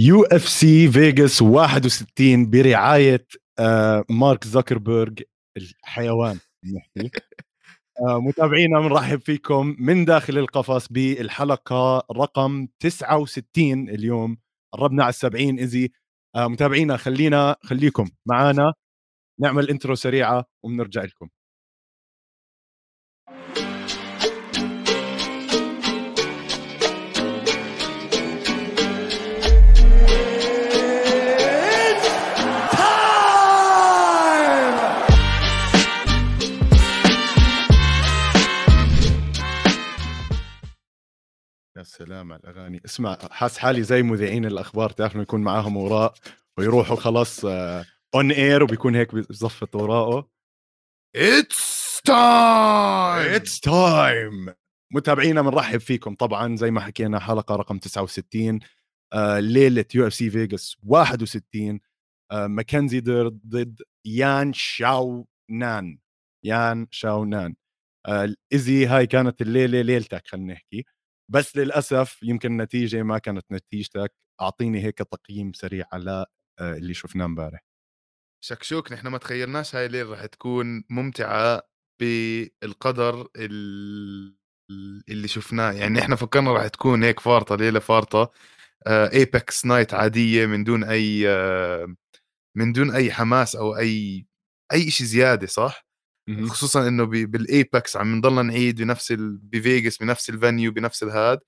UFC فيغاس 61 برعاية آه، مارك زكربرج الحيوان نحكي آه، متابعينا بنرحب فيكم من داخل القفص بالحلقة رقم 69 اليوم قربنا على 70 easy آه، متابعينا خلينا خليكم معنا نعمل intro سريعة وبنرجع لكم. سلام على الأغاني. اسمع حاس حالي زي مذيعين الأخبار تعرف إنه يكون معاهم ورق ويروحوا خلاص on air وبيكون هيك بيزبط ورقه. it's time it's time متابعينا بنرحب فيكم طبعا زي ما حكينا حلقة رقم 69 آه ليلة UFC Vegas 61 آه ماكنزي ضد يان شاو نان يان شاو نان آه ايزي هاي كانت الليلة ليلتك خلينا نحكي. بس للأسف يمكن النتيجة ما كانت نتيجتك. أعطيني هيك تقييم سريع على آه، اللي شفناه امبارح. شكشوك نحن ما تخيلناش هاي الليلة رح تكون ممتعة بالقدر اللي شفناه. يعني إحنا فكرنا رح تكون هيك فارطة ليلة فارطة. Apex آه، night عادية من دون أي آه، من دون أي حماس أو أي أي شيء زيادة صح؟ خصوصا إنه بال Apex عم نضلنا نعيد بنفس ال... ب Vegas بنفس ال venue بنفس الهاد.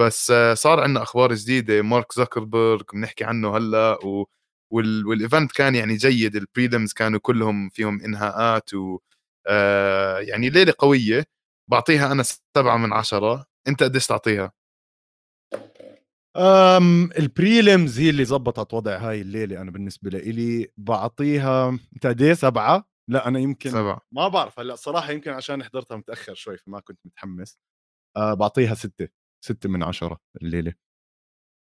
بس صار عندنا أخبار جديدة. مارك زكربرج بنحكي عنه هلأ و... وال... وال event كان يعني جيد. ال prelims كانوا كلهم فيهم إنهاءات و آه يعني ليلة قوية. بعطيها أنا سبعة من عشرة. أنت قديش تعطيها؟ أم ال prelims هي اللي زبطت وضع هاي الليلة أنا بالنسبة لي بعطيها أنت قد سبعة؟ لا أنا يمكن سبعة. ما بعرف هلأ صراحة يمكن عشان حضرتها متأخر شوي فما كنت متحمس. أه بعطيها ستة ستة من عشرة الليلة.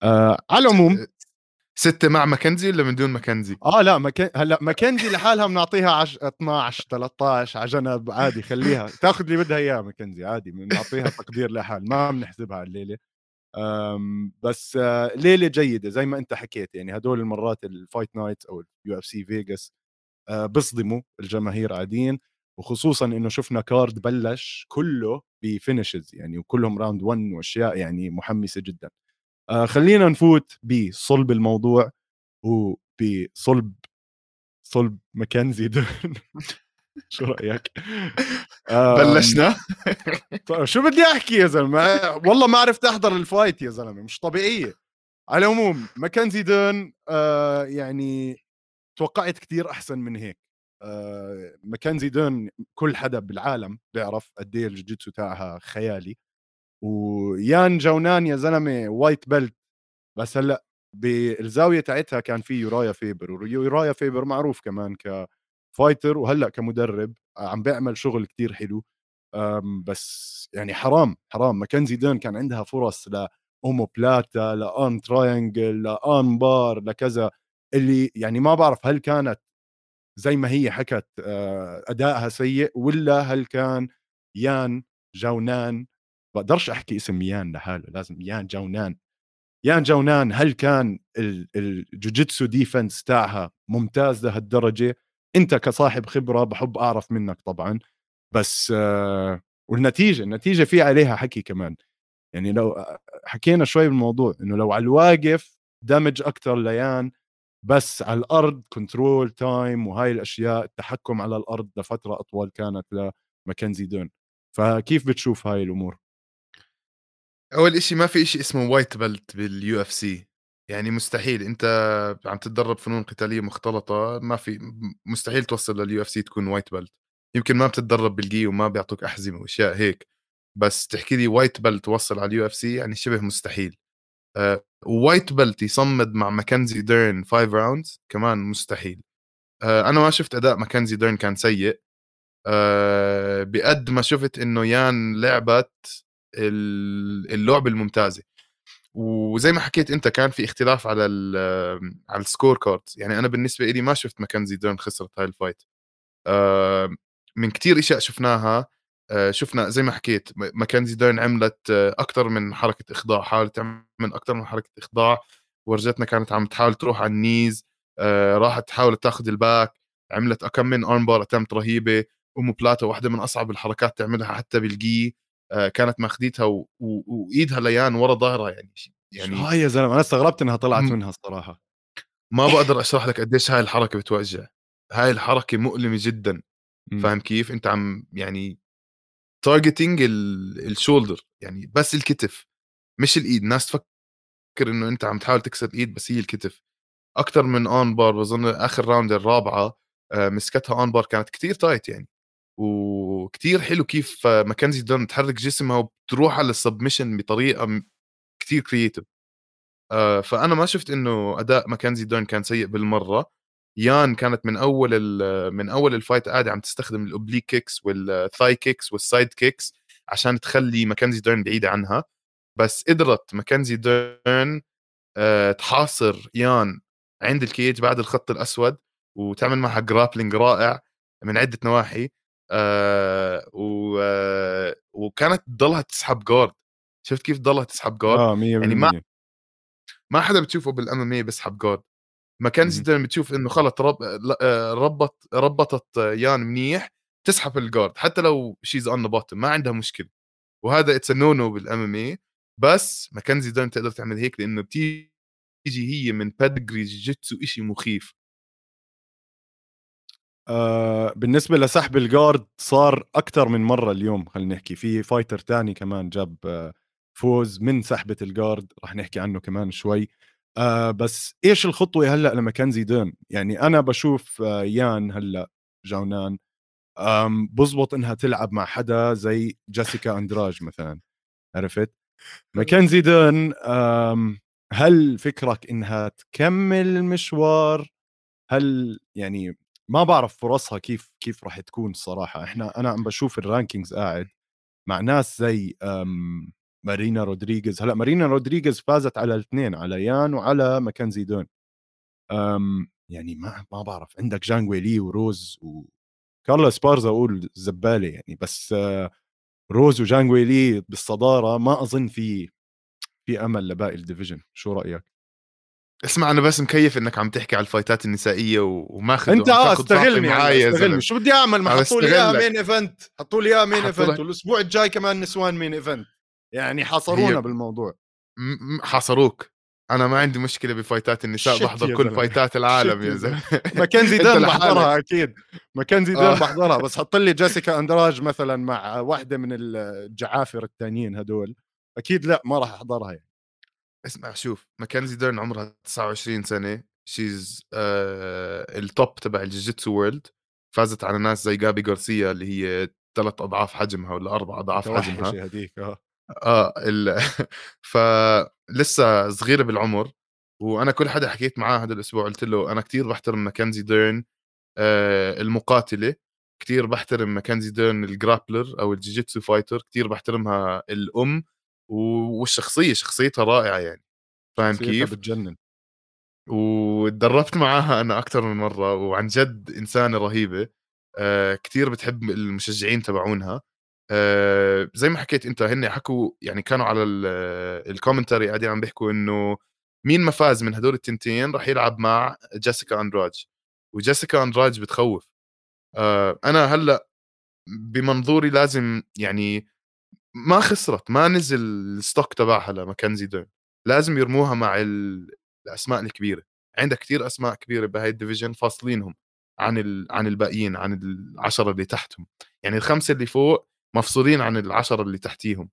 أه على العموم ستة مع ماكنزي ولا من دون ماكنزي؟ آه لا مكن... هلأ ماكنزي لحالها بنعطيها عش... 12 13 على جنب عادي خليها. تاخذ اللي بدها اياه ماكنزي عادي بنعطيها تقدير لحال ما بنحسبها الليلة. أم بس آه ليلة جيدة زي ما أنت حكيت يعني هدول المرات ال fight nights أو ال UFC Vegas آه، بيصدموا الجماهير عاديين وخصوصا إنه شفنا card بلش كله ب finishes يعني وكلهم round 1 وأشياء يعني محمسة جدا. آه خلينا نفوت بصلب الموضوع وبصلب صلب ماكنزي شو رأيك؟ بلشنا. شو بدي أحكي يا زلمة؟ والله ما عرفت أحضر ال fight يا زلمة مش طبيعية. على العموم ماكنزي ديرن آه يعني توقعت كثير أحسن من هيك. آه ماكنزي ديرن كل حدا بالعالم بيعرف قد إيه الجوجيتسو تاعها خيالي. ويان جونان يا زلمة white belt. بس هلأ بالزاوية تاعتها كان في يورايا فيبر ويورايا فيبر معروف كمان ك fighter وهلأ كمدرب عم بيعمل شغل كتير حلو. بس يعني حرام حرام. ماكنزي ديرن كان عندها فرص ل omoplata ل triangle ل arm bar لكذا اللي يعني ما بعرف هل كانت زي ما هي حكت آه، أدائها سيء ولا هل كان يان جونان بقدرش أحكي اسم يان لحاله لازم يان جونان يان جونان هل كان الجوجيتسو defense تاعها ممتاز لهالدرجة؟ أنت كصاحب خبرة بحب أعرف منك طبعا بس آه، والنتيجة النتيجة في عليها حكي كمان. يعني لو آه، حكينا شوي بالموضوع إنه لو على الواقف damage أكثر ليان بس على الأرض control time وهاي الأشياء التحكم على الأرض لفترة أطول كانت لماكنزي ديرن فكيف بتشوف هاي الأمور؟ أول إشي ما في إشي اسمه white belt بال UFC يعني مستحيل. أنت عم تتدرب فنون قتالية مختلطة ما في مستحيل توصل لل UFC تكون white belt يمكن ما بتتدرب بالجي وما بيعطوك أحزمة وأشياء هيك. بس تحكي لي white belt توصل على ال UFC يعني شبه مستحيل. white belt يصمد مع ماكنزي ديرن 5 rounds كمان مستحيل. آه أنا ما شفت أداء ماكنزي ديرن كان سيء. آه بقد ما شفت إنه يان لعبت اللعبه الممتازة. وزي ما حكيت أنت كان في اختلاف على على ال score cards يعني أنا بالنسبة لي ما شفت ماكنزي ديرن خسرت هاي ال fight آه من كتير إشياء شفناها. آه، شفنا زي ما حكيت ماكنزي ديرن عملت آه، أكثر من حركة إخضاع حاولت تعمل أكثر من حركة إخضاع ورجتنا كانت عم تحاول تروح على ال knees آه راحت تحاول تاخذ ال back عملت كم من arm bar attempt رهيبة omoplata واحدة من أصعب الحركات تعملها حتى بالجي آه كانت ماخذيتها و... و... وإيدها ليان ورا ظهرها يعني يعني هاي يا زلمة؟ أنا استغربت إنها طلعت م... منها الصراحه ما بقدر أشرح لك قديش هاي الحركة بتوجع. هاي الحركة مؤلمة جدا. فاهم كيف؟ أنت عم يعني targeting ال shoulder يعني بس الكتف مش الإيد. ناس تفكر إنه أنت عم تحاول تكسر الايد بس هي الكتف. أكثر من arm bar بظن آخر round الرابعة آه، مسكتها arm bar كانت كتير tight يعني. وكتير حلو كيف ماكنزي ديرن تحرك جسمها وبتروح على ال submission بطريقة كتير creative آه، فأنا ما شفت إنه أداء ماكنزي ديرن كان سيء بالمرة. يان كانت من أول من أول ال fight قاعدة عم تستخدم ال oblique kicks وال thigh kicks وال side kicks عشان تخلي ماكنزي ديرن بعيدة عنها. بس قدرت ماكنزي ديرن أه تحاصر يان عند ال cage بعد الخط الأسود وتعمل معها grappling رائع من عدة نواحي و أه وكانت تضلها تسحب guard شفت كيف تضلها تسحب guard آه 100% يعني ما ما حدا بتشوفه بال MMA بيسحب guard ماكنزي ديرن بتشوف إنه خلط رب... آه، ربط ربطت يان منيح تسحب ال guard حتى لو she's on bottom ما عندها مشكلة. وهذا it's no no بال MMA بس ماكنزي ديرن تقدر تعمل هيك لأنه بتيجي هي من background jiu-jitsu شيء مخيف. آه بالنسبة لسحب ال guard صار أكثر من مرة اليوم خلينا نحكي. في fighter تاني كمان جاب آه فوز من سحبة ال guard رح نحكي عنه كمان شوي. آه بس إيش الخطوة هلأ لماكنزي ديرن يعني أنا بشوف آه يان هلأ جاونان بزبط إنها تلعب مع حدا زي جيسيكا أندراج مثلا عرفت؟ ماكنزي ديرن هل فكرك إنها تكمل المشوار؟ هل يعني ما بعرف فرصها كيف كيف راح تكون الصراحة. إحنا أنا عم بشوف ال rankings قاعد مع ناس زي مارينا رودريغيز. هلأ مارينا رودريغيز فازت على الاثنين على يان وعلى ماكنزي ديرن يعني ما ما بعرف عندك جانغ ويلي وروز وكارلا إسبارزا أقول زبالة يعني بس روز وجانغ ويلي بالصدارة ما أظن في في أمل لباقي ال division. شو رأيك؟ اسمع أنا بس مكيف إنك عم تحكي على الفايتات النسائية وماخذ أنت آه استغلني معايا استغلني. شو بدي أعمل؟ ما حطوا لي إياها مين ايفنت حطوا لي إياها main event والأسبوع الجاي كمان نسوان main event يعني حاصرونا بالموضوع. حصروك أنا ما عندي مشكلة بفايتات النساء بحضر كل فايتات العالم يا زلمة. ماكنزي ديرن بحضرها أكيد. ماكنزي آه. بحضرها. بس حط لي جيسيكا أندراج مثلا مع واحدة من الجعافر الثانيين هدول. أكيد لا ما راح أحضرها يعني. اسمع شوف ماكنزي ديرن عمرها 29 سنة. she's آه ال top تبع ال jiu-jitsu world فازت على ناس زي جابي غارسيا اللي هي ثلاث أضعاف حجمها ولا أربع أضعاف حجمها. هديك آه. آه ال... فلسه صغيرة بالعمر وأنا كل حدا حكيت معاه هذا الأسبوع قلت له أنا كثير بحترم ماكنزي ديرن آه المقاتلة كثير بحترم ماكنزي ديرن ال grappler أو ال jiu-jitsu fighter كثير بحترمها الأم والشخصية شخصيتها رائعة يعني فاهم كيف؟ بتجنن وتدربت معاها أنا أكثر من مرة وعن جد إنسانة رهيبة آه كثير بتحب المشجعين تبعونها آه زي ما حكيت أنت هن حكوا يعني كانوا على ال commentary قاعدين عم بيحكوا إنه مين ما فاز من هدول التنتين راح يلعب مع جيسيكا اندراج وجيسيكا اندراج بتخوف. آه أنا هلأ بمنظوري لازم يعني ما خسرت ما نزل ال stock تبعها لماكنزي ديرن لازم يرموها مع الأسماء الكبيرة. عندك كثير أسماء كبيرة بهاي ال division فاصلينهم عن. عن الباقيين عن العشرة اللي تحتهم. يعني الخمسة اللي فوق مفصولين عن العشرة اللي تحتيهم.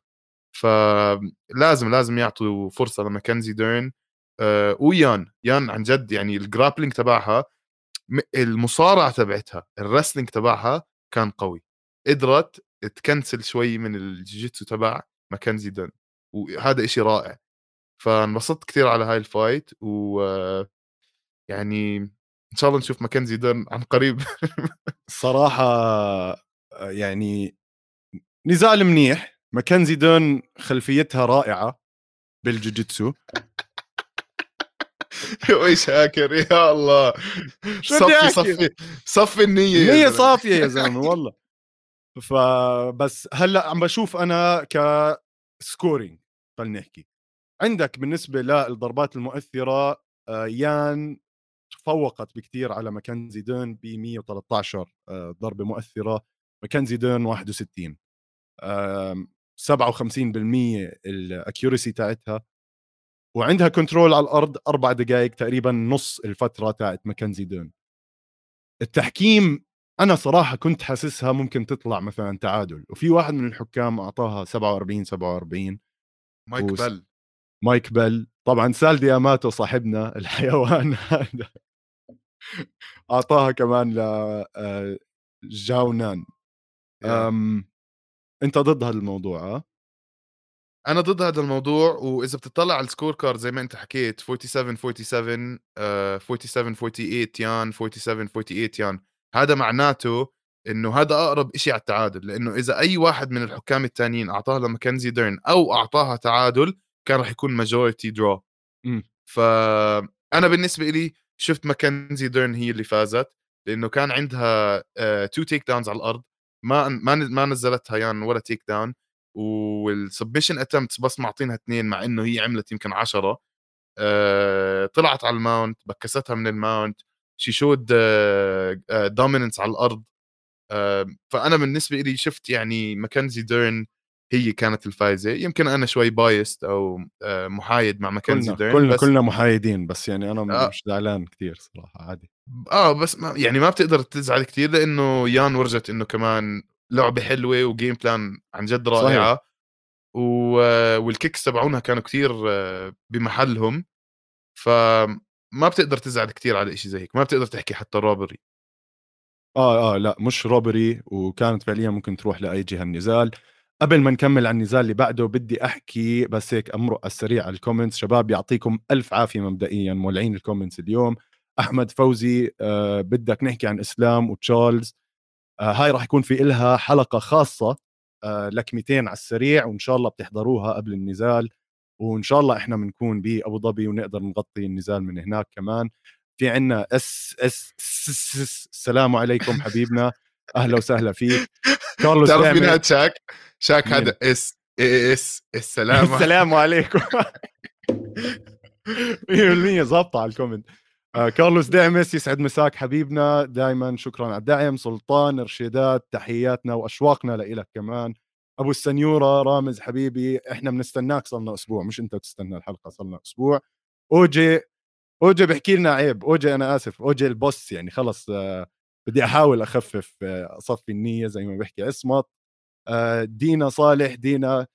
فلازم لازم يعطوا فرصة لماكنزي ديرن آه ويان. يان عن جد يعني ال grappling تبعها المصارعة تبعتها ال wrestling تبعها كان قوي. قدرت ت cancel شوي من ال jiu-jitsu تبع ماكنزي ديرن وهذا إشي رائع. فانبسطت كثير على هاي ال fight و يعني إن شاء الله نشوف ماكنزي ديرن عن قريب. صراحة يعني نزال منيح. ماكنزي ديرن خلفيتها رائعة بال jiu-jitsu ويش هاكر؟ يا الله. صفي صفي صفي النية النية صافية يا زلمة والله. فبس هلأ عم بشوف أنا كسكورينج خلينا نحكي. عندك بالنسبة للضربات المؤثرة آه، يان تفوقت بكثير على ماكنزي دون ب 113 آه، ضربة مؤثرة ماكنزي دون 61 57% ال accuracy تاعتها وعندها control على الأرض أربع دقائق تقريبا نص الفترة تاعت ماكنزي ديرن التحكيم أنا صراحة كنت حاسسها ممكن تطلع مثلا تعادل وفي واحد من الحكام أعطاها 47 47 مايك وس... بل مايك بل طبعا سال دياماتو صاحبنا الحيوان هذا. أعطاها كمان ل آه، جاونان. أم... أنت ضد هذا الموضوع آه؟ أنا ضد هذا الموضوع وإذا بتطلع على ال score card زي ما أنت حكيت 47 47 uh, 47 48 يان 47 48 يان. هذا معناته إنه هذا أقرب شيء على التعادل لأنه إذا أي واحد من الحكام الثانيين اعطاها لماكنزي ديرن أو أعطاها تعادل كان راح يكون majority draw فانا بالنسبة لي شفت ماكنزي ديرن هي اللي فازت لأنه كان عندها two takedowns على الأرض. ما ما ما نزلتها يان ولا takedown وال submission attempts بس معطينها اثنين مع إنه هي عملت يمكن عشرة. أه طلعت على ال mount بكستها من ال mount. she showed dominance على الأرض. أه فأنا بالنسبة لي شفت يعني ماكنزي ديرن هي كانت الفايزة. يمكن أنا شوي biased أو آه، محايد مع ماكنزي ديرن كلنا بس كلنا محايدين بس يعني أنا آه. مش زعلان كثير صراحة عادي. آه بس ما يعني ما بتقدر تزعل كثير لأنه يان ورجت إنه كمان لعبة حلوة و game plan عن جد رائعة. صحيح. وال kicks تبعونها كانوا كثير بمحلهم. فما بتقدر تزعل كثير على شيء زي هيك ما بتقدر تحكي حتى robbery آه آه لا مش robbery وكانت فعليا ممكن تروح لأي جهة النزال. قبل ما نكمل على النزال اللي بعده بدي أحكي بس هيك أمرق على السريع على ال comments شباب يعطيكم ألف عافية مبدئيا مولعين ال comments اليوم. أحمد فوزي آه بدك نحكي عن إسلام وتشارلز. آه هاي راح يكون في إلها حلقة خاصة آه لكمتين على السريع وإن شاء الله بتحضروها قبل النزال. وإن شاء الله إحنا بنكون بأبو ظبي ونقدر نغطي النزال من هناك كمان. في عنا إس إس, السلام عليكم حبيبنا. أهلا وسهلا فيك. كارلوس تعرف مين هذا؟ شاك؟ شاك هذا إس إس السلام. السلام عليكم. 100% ظابطة على ال comment. كارلوس دعمس يسعد مساك حبيبنا. دائما شكرا على الدعم. سلطان إرشادات تحياتنا وأشواقنا لإلك كمان. أبو السنيورة رامز حبيبي إحنا بنستناك صرنا أسبوع. مش أنت تستنى الحلقة صرنا أسبوع. أوجي أوجي بحكي لنا عيب. أوجي أنا آسف. أوجي البوس يعني خلص آه بدي أحاول أخفف آه اصفي النية زي ما بحكي اصمت آه دينا صالح دينا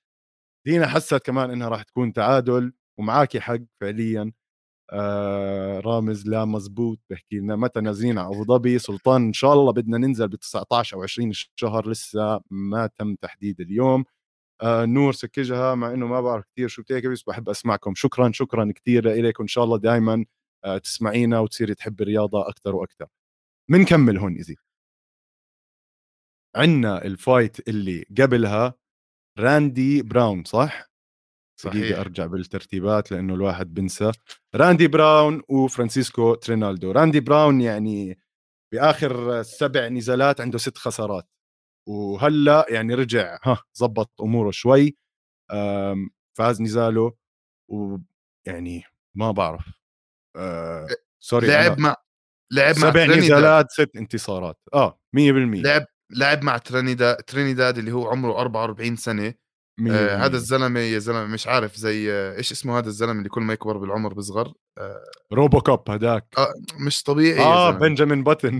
دينا حست كمان إنها راح تكون تعادل. ومعاكي حق فعليا. آه رامز لا مزبوط بحكي لنا متى نازلين على أبو ظبي سلطان إن شاء الله بدنا ننزل ب 19 أو 20 الشهر لسه ما تم تحديد اليوم. آه نور سكجها مع إنه ما بعرف كثير شو بتحكي بس بحب أسمعكم. شكرا شكرا كثير لك وإن شاء الله دائما آه تسمعينا وتصيري تحب الرياضة أكثر وأكثر بنكمل هون ايزي عندنا ال fight اللي قبلها راندي براون صح؟ صحيح. أرجع بالترتيبات لأنه الواحد بنسى. راندي براون وفرانسيسكو ترينالدو. راندي براون يعني بآخر سبع نزالات عنده ست خسارات. وهلأ يعني رجع ها زبط أموره شوي فاز نزاله ويعني ما بعرف. أه sorry لعب مع لعب مع سبع نزالات ست انتصارات. آه 100% لعب لعب مع ترينيداد ترينيداد اللي هو عمره 44 سنة. آه هذا الزلمة يا زلمة مش عارف زي آه إيش اسمه هذا الزلمة اللي كل ما يكبر بالعمر بيصغر؟ آه روبو كوب هداك. آه مش طبيعي آه بنجامين باتن.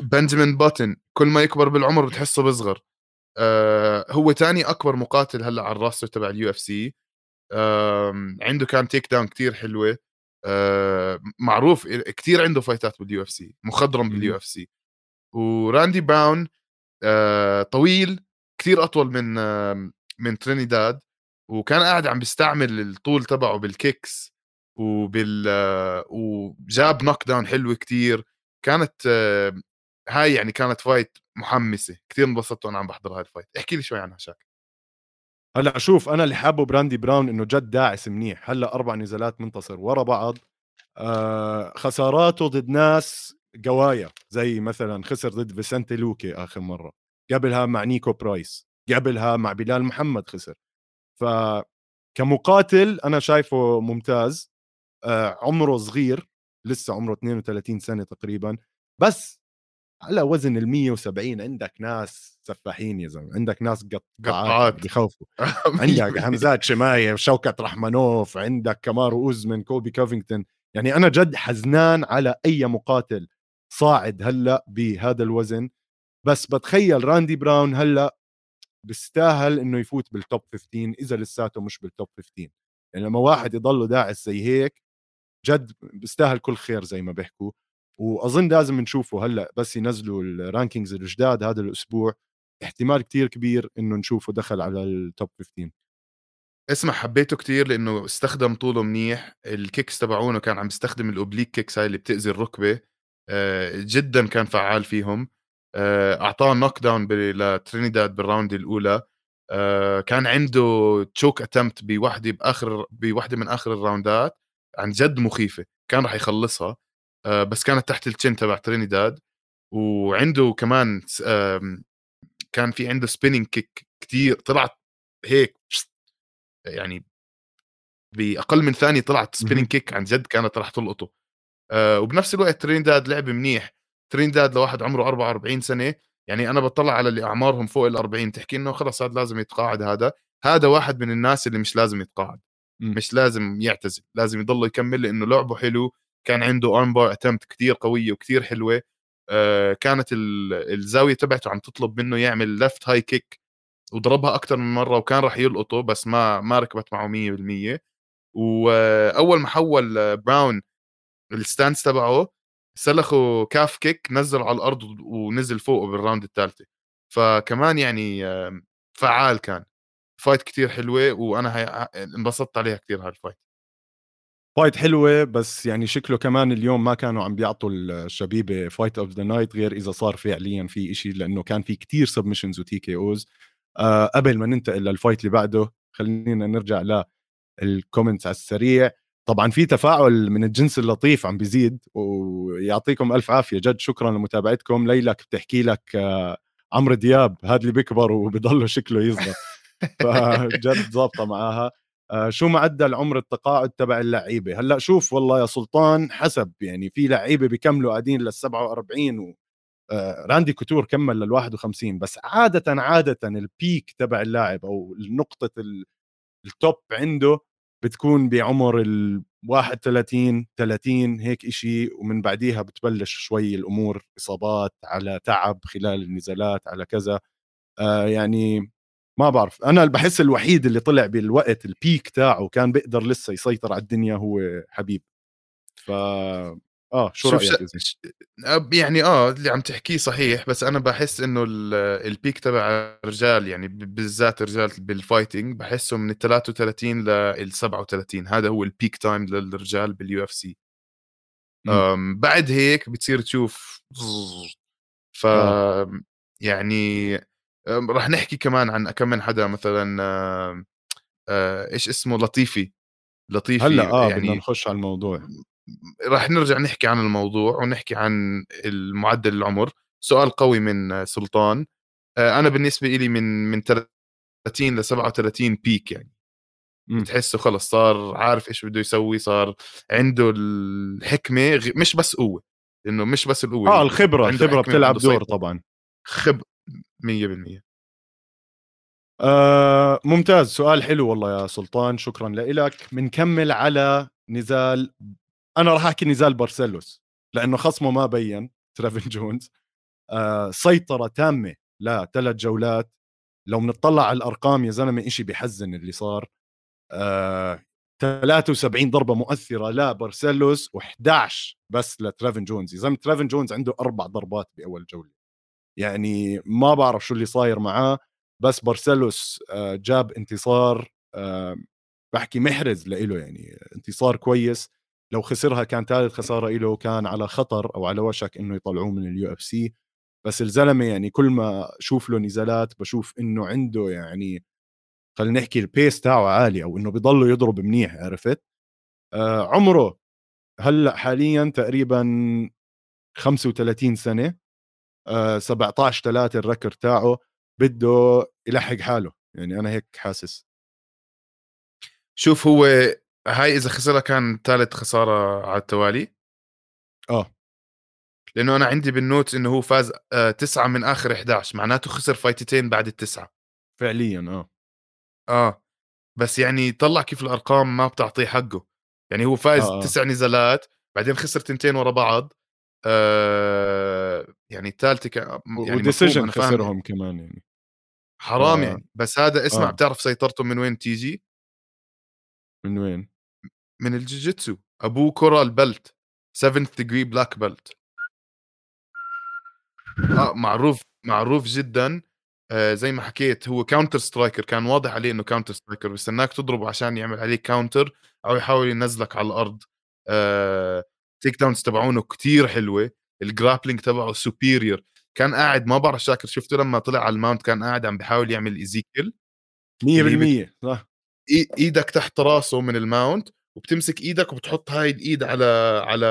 بنجامين باتن. كل ما يكبر بالعمر بتحسه بيصغر. آه هو تاني أكبر مقاتل هلأ على ال roster تبع ال UFC. عنده كان takedown كثير حلوة. آه معروف كثير عنده fight ات بال UFC مخضرم بال UFC. وراندي براون آه طويل كثير أطول من آه من ترينيداد وكان قاعد عم بيستعمل الطول تبعه بال kicks وبال وجاب knockdown حلوة كتير. كانت هاي يعني كانت fight محمسة. كثير انبسطت وأنا عم بحضر هاي ال fight احكي لي شوي عنها شاك هلأ شوف أنا اللي حابه براندي براون إنه جد داعس منيح. هلأ أربع نزالات منتصر ورا بعض. آه خساراته ضد ناس قوايا. زي مثلا خسر ضد فيسنتي لوكي آخر مرة. قبلها مع نيكو برايس. قبلها مع بلال محمد خسر. ف كمقاتل أنا شايفه ممتاز. آه عمره صغير لسه عمره 32 سنة تقريبا. بس على وزن ال 170 عندك ناس سفاحين يا زلمة عندك ناس قطاعات يعني بخوفوا عندك حمزات شماييف شوكت رحمنوف عندك كمارو اوزمن كولبي كوفينغتون. يعني أنا جد حزنان على أي مقاتل صاعد هلأ بهذا الوزن. بس بتخيل راندي براون هلأ بيستاهل إنه يفوت بال top 15 إذا لساته مش بال top 15 يعني لما واحد يضله داعس زي هيك جد بيستاهل كل خير زي ما بيحكوا. وأظن لازم نشوفه هلأ بس ينزلوا ال rankings الجداد هذا الأسبوع. احتمال كتير كبير إنه نشوفه دخل على ال top 15 اسمع حبيته كتير لأنه استخدم طوله منيح. ال kicks تبعونه كان عم يستخدم ال oblique kicks هاي اللي بتأذي الركبة. آه، جدا كان فعال فيهم. أعطاه knockdown لترينيداد بال round الأولى. آه، كان عنده choke attempt بوحدة بآخر بوحدة من آخر ال round ات عن جد مخيفة كان راح يخلصها. بس كانت تحت ال chin تبع ترينيداد. وعنده كمان كان في عنده spinning kick كتير طلعت هيك يعني بأقل من ثانية طلعت spinning kick عن جد كانت راح تلقطه. آه وبنفس الوقت ترينداد لعب منيح. ترينداد لواحد عمره 44 سنة يعني أنا بطلع على اللي أعمارهم فوق ال 40 تحكي إنه خلص هذا لازم يتقاعد هذا هذا واحد من الناس اللي مش لازم يتقاعد م. مش لازم يعتزل لازم يضل يكمل لأنه لعبه حلو كان عنده armbar attempt كثير قوية وكثير حلوة آه كانت الزاوية تبعته عم تطلب منه يعمل left high kick وضربها أكثر من مرة وكان راح يلقطه بس ما ما ركبت معه 100% واول ما حول براون ال stance تبعه سلخه calf kick نزل على الأرض ونزل فوقه بال round الثالثة. فكمان يعني فعال كان. fight كتير حلوة وأنا هي... انبسطت عليها كثير هال fight fight حلوة بس يعني شكله كمان اليوم ما كانوا عم بيعطوا الشبيبة fight of the night غير إذا صار فعليا في إشي لأنه كان في كتير submissions و TKOs. آه قبل ما ننتقل لل fight اللي بعده خلينا نرجع لل comments على السريع. طبعا في تفاعل من الجنس اللطيف عم بيزيد ويعطيكم ألف عافية. جد شكرا لمتابعتكم. ليلك بتحكي لك آه عمرو دياب هذا اللي بيكبر وبضله شكله يصغر. فجد ظابطه معاها. آه شو معدل عمر التقاعد تبع اللعيبة؟ هلأ شوف والله يا سلطان حسب يعني في لعيبة بيكملوا قاعدين لل 47 و آه، راندي كوتور كمل لل 51 بس عادة عادة ال peak تبع اللاعب أو نقطة ال top عنده بتكون بعمر ال 31 30 هيك إشي ومن بعديها بتبلش شوي الأمور إصابات على تعب خلال النزالات على كذا. آه يعني ما بعرف. أنا بحس الوحيد اللي طلع بالوقت ال peak تاعه كان بيقدر لسه يسيطر على الدنيا هو حبيب. ف آه شو رأيك. يعني آه اللي عم تحكيه صحيح بس أنا بحس إنه ال peak تبع الرجال يعني بالذات الرجال بال fighting بحسه من ال 33 لل 37 هذا هو ال peak time للرجال بال UFC بعد هيك بتصير تشوف ف آه. يعني راح نحكي كمان عن كم من حدا مثلا آه إيش اسمه؟ لطيفي. لطيفي هلأ آه يعني بدنا نخش على الموضوع. راح نرجع نحكي عن الموضوع ونحكي عن المعدل العمر. سؤال قوي من سلطان. آه، أنا بالنسبة لي من من 30 ل 37 بيك يعني. بتحسه خلص صار عارف إيش بده يسوي صار عنده الحكمة مش بس قوة لأنه مش بس القوة آه الخبرة الخبرة بتلعب دور طبعا. خب 100% آه ممتاز سؤال حلو والله يا سلطان شكرا لك بنكمل على نزال أنا راح أحكي نزال بارسيلوس لأنه خصمه ما بين ترافين جونز. آه سيطرة تامة لثلاث جولات. لو بنطلع على الأرقام يا زلمة شيء بحزن اللي صار. آه 73 ضربة مؤثرة لبارسيلوس و11 بس لترافين جونز. يا زلمة ترافين جونز عنده أربع ضربات بأول جولة. يعني ما بعرف شو اللي صاير معاه بس بارسيلوس آه جاب انتصار آه بحكي محرز له يعني انتصار كويس. لو خسرها كان ثالث خسارة له كان على خطر أو على وشك إنه يطلعوه من ال UFC بس الزلمة يعني كل ما أشوف له نزالات بشوف إنه عنده يعني خلينا نحكي ال pace تاعه عالي أو إنه بيضله يضرب منيح عرفت؟ آه عمره هلأ حاليا تقريبا 35 سنة آه 17 3 ال record تاعه بده يلحق حاله يعني أنا هيك حاسس. شوف هو هاي إذا خسرها كان ثالث خسارة على التوالي آه لأنه أنا عندي بال notes إنه هو فاز آه تسعة من آخر 11 معناته خسر fight تين بعد التسعة فعليا آه آه بس يعني طلع كيف الأرقام ما بتعطيه حقه يعني هو فايز آه. آه. تسع نزالات بعدين خسر تنتين ورا بعض آه يعني الثالثه كان يعني و decision خسرهم كمان يعني حرام آه. يعني بس هذا اسمع آه. بتعرف سيطرته من وين تيجي؟ من وين؟ من الجوجيتسو أبوه coral belt 7th degree black belt. آه معروف معروف جدا. آه زي ما حكيت هو counter striker كان واضح عليه إنه counter striker بستناك تضربه عشان يعمل عليك counter أو يحاول ينزلك على الأرض. آه takedowns تبعونه كتير حلوة. ال grappling تبعه superior كان قاعد ما بعرف شاكر شفته لما طلع على ال mount كان قاعد عم بيحاول يعمل Ezekiel 100% صح. إيدك تحت راسه من ال mount وبتمسك إيدك وبتحط هاي الايد على على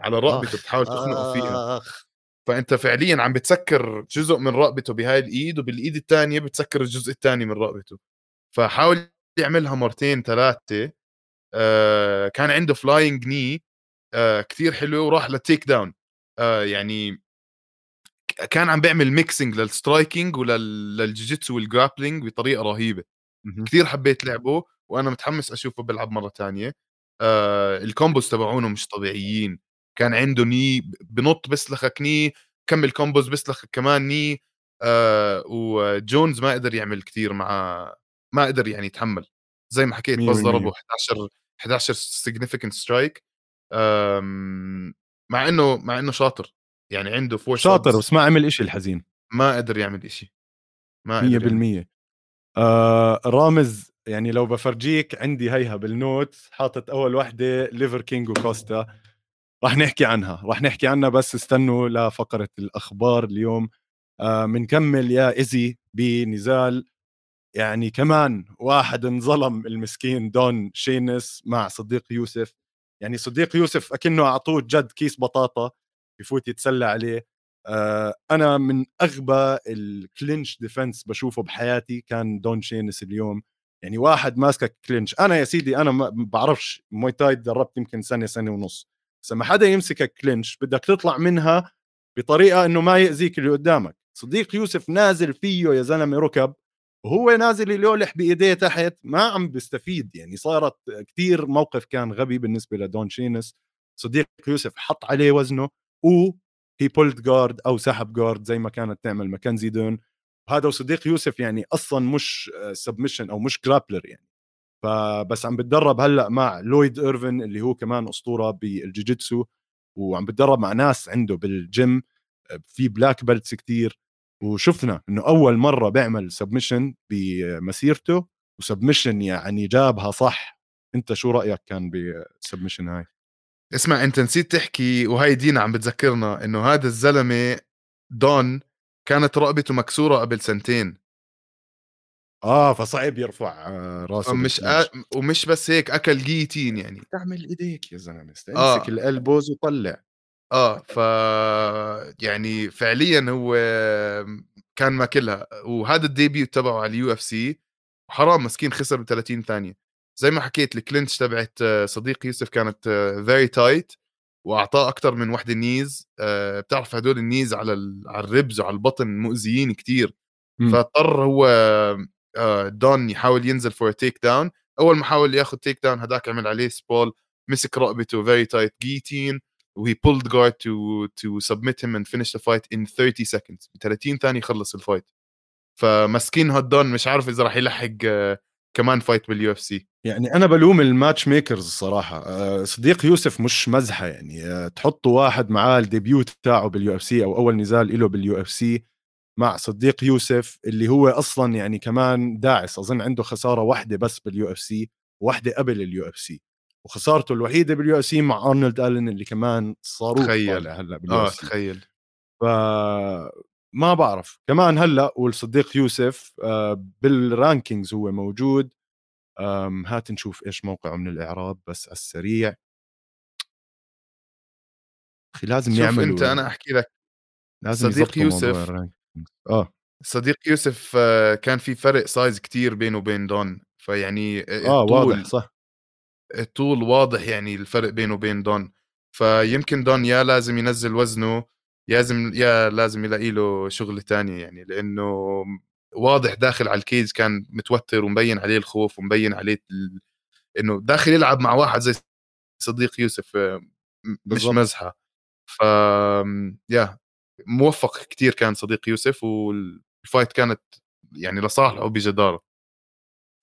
على رقبته بتحاول تخنقه فيها. فأنت فعليا عم بتسكر جزء من رقبته بهاي الايد وبالإيد الثانية بتسكر الجزء الثاني من رقبته فحاول يعملها مرتين ثلاثة آه كان عنده flying knee آه كثير حلو وراح لل takedown. آه يعني كان عم بيعمل mixing لل striking وللجوجيتسو وال grappling بطريقة رهيبة. كثير حبيت لعبه. وأنا متحمس أشوفه بيلعب مرة تانية. آه ال combos تبعونه مش طبيعيين. كان عنده knee بنط بسلخك knee كمل combos بسلخك كمان knee. آه وجونز ما قدر يعمل كثير مع ما قدر يعني يتحمل. زي ما حكيت بس. ضربه 11 11 significant strike مع إنه مع إنه شاطر. يعني عنده four شاطر بس ما عمل إشي الحزين. ما قدر يعمل إشي. ما قدر يعمل. 100% آه رامز يعني لو بفرجيك عندي هيها بال note حاطط أول وحدة ليفر كينج وكوستا راح نحكي عنها راح نحكي عنها بس استنوا لفقرة الأخبار اليوم. آه منكمل يا easy بنزال. يعني كمان واحد انظلم المسكين دون شينس مع صديق يوسف. يعني صديق يوسف أكنه أعطوه جد كيس بطاطا بفوت يتسلى عليه. آه أنا من أغبى ال clinch defense بشوفه بحياتي كان دون شينس اليوم. يعني واحد ماسكك clinch. أنا يا سيدي أنا ما بعرفش موي تاي تدربت يمكن سنه سنه ونص. بس لما حدا يمسكك clinch بدك تطلع منها بطريقة إنه ما يأذيك اللي قدامك. صديق يوسف نازل فيه يا زلمة ركب وهو نازل يلولح بإيديه تحت ما عم بيستفيد. يعني صارت كتير موقف كان غبي بالنسبة لدون شينس صديق يوسف حط عليه وزنه و he pulled guard أو سحب guard زي ما كانت تعمل ماكنزي دون. وهذا وصديق يوسف يعني أصلا مش submission أو مش grappler يعني. فبس عم بتدرب هلأ مع لويد ايرفن اللي هو كمان أسطورة بالجوجيتسو وعم بتدرب مع ناس عنده بالجيم في black belts كتير. وشفنا إنه أول مرة بيعمل submission بمسيرته و submission يعني جابها صح. أنت شو رأيك كان بال submission هاي؟ اسمع أنت نسيت تحكي وهي دينا عم بتذكرنا إنه هذا الزلمة دون كانت رقبته مكسورة قبل سنتين. آه فصعب يرفع آه، راسه مش. أ... ومش بس هيك أكل guillotine يعني. تعمل إيديك يا زلمة امسك آه. ال elbows وطلع. آه ف يعني فعليا هو كان ماكلها. وهذا ال debut تبعه على ال UFC وحرام مسكين خسر ب 30 ثانية. زي ما حكيت ال clinch تبعت آه، صديق يوسف كانت very tight وأعطاه أكثر من وحده knees آه، بتعرف هدول ال knees على. على ال ribs وعلى البطن مؤذيين كتير مم. فاضطر هو آه، دون يحاول ينزل for takedown أول ما حاول ياخذ takedown هداك عمل عليه sprawl مسك رقبته very tight guillotine و he pulled guard to to submit him and finish the fight in 30 seconds ب 30 ثانية خلص ال fight فمسكين هدون مش عارف إذا راح يلحق آه، كمان فايت باليو اف سي يعني أنا بلوم ال match makers الصراحة. آه، صديق يوسف مش مزحة يعني. آه، تحطوا واحد معاه ال debut تاعه بال UFC أو أول نزال له بال UFC مع صديق يوسف اللي هو أصلا يعني كمان داعس. أظن عنده خسارة واحدة بس بال UFC واحدة قبل ال UFC وخسارته الوحيدة بال UFC مع ارنولد الن اللي كمان صاروخ تخيل. هلأ بال U آه FC تخيل. ف ما بعرف. كمان هلأ والصديق يوسف آه، بال rankings هو موجود. هات نشوف إيش موقعه من الإعراب بس على السريع. أخي لازم شوف يعملوا أنت أنا أحكي لك. لازم صديق يوسف. آه. صديق يوسف آه، كان في فرق size كتير بينه وبين دون. فيعني آه واضح صح. الطول واضح يعني الفرق بينه وبين دون. فيمكن دون يا لازم ينزل وزنه لازم يا لازم يلاقي له شغل تاني يعني لأنه واضح داخل على ال cage كان متوتر ومبين عليه الخوف ومبين عليه ال... إنه داخل يلعب مع واحد زي صديق يوسف آه، مش بالزبط. مزحة. ف يا موفق كتير كان صديق يوسف وال fight كانت يعني لصالحه بجداره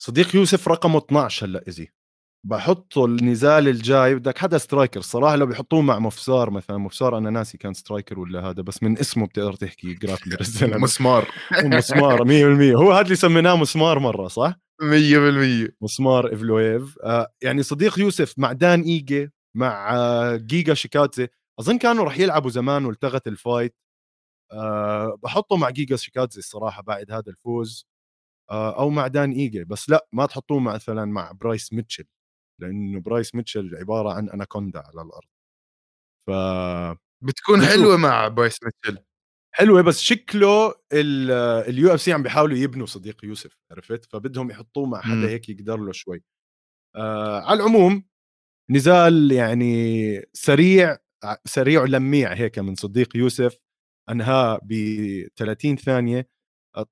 صديق يوسف رقمه 12 هلأ easy بحطه النزال الجاي بدك حدا striker. صراحة لو بيحطوه مع مفسار مثلا مفسار أنا ناسي كان striker ولا هذا بس من اسمه بتقدر تحكي grappler الزلمه مسمار. مسمار 100% هو هذا اللي سميناه مسمار مرة صح؟ 100% مسمار ايفلويف آه يعني صديق يوسف مع دان إيجي مع آه جيجا شيكاتزي أظن كانوا رح يلعبوا زمان والتغت ال fight. أه بحطه مع جيجا شيكاتزي الصراحة بعد هذا الفوز. أه أو مع دان إيجي بس لا ما تحطوه مثلا مع برايس ميتشل. لأنه برايس ميتشل عبارة عن أناكوندا على الأرض. ف بتكون حلوة مع برايس ميتشل. حلوة بس شكله ال UFC عم بيحاولوا يبنوا صديق يوسف عرفت؟ فبدهم يحطوه مع حدا. هيك يقدر له شوي. آه على العموم نزال يعني سريع سريع ولميع هيك من صديق يوسف أنهاه ب 30 ثانية.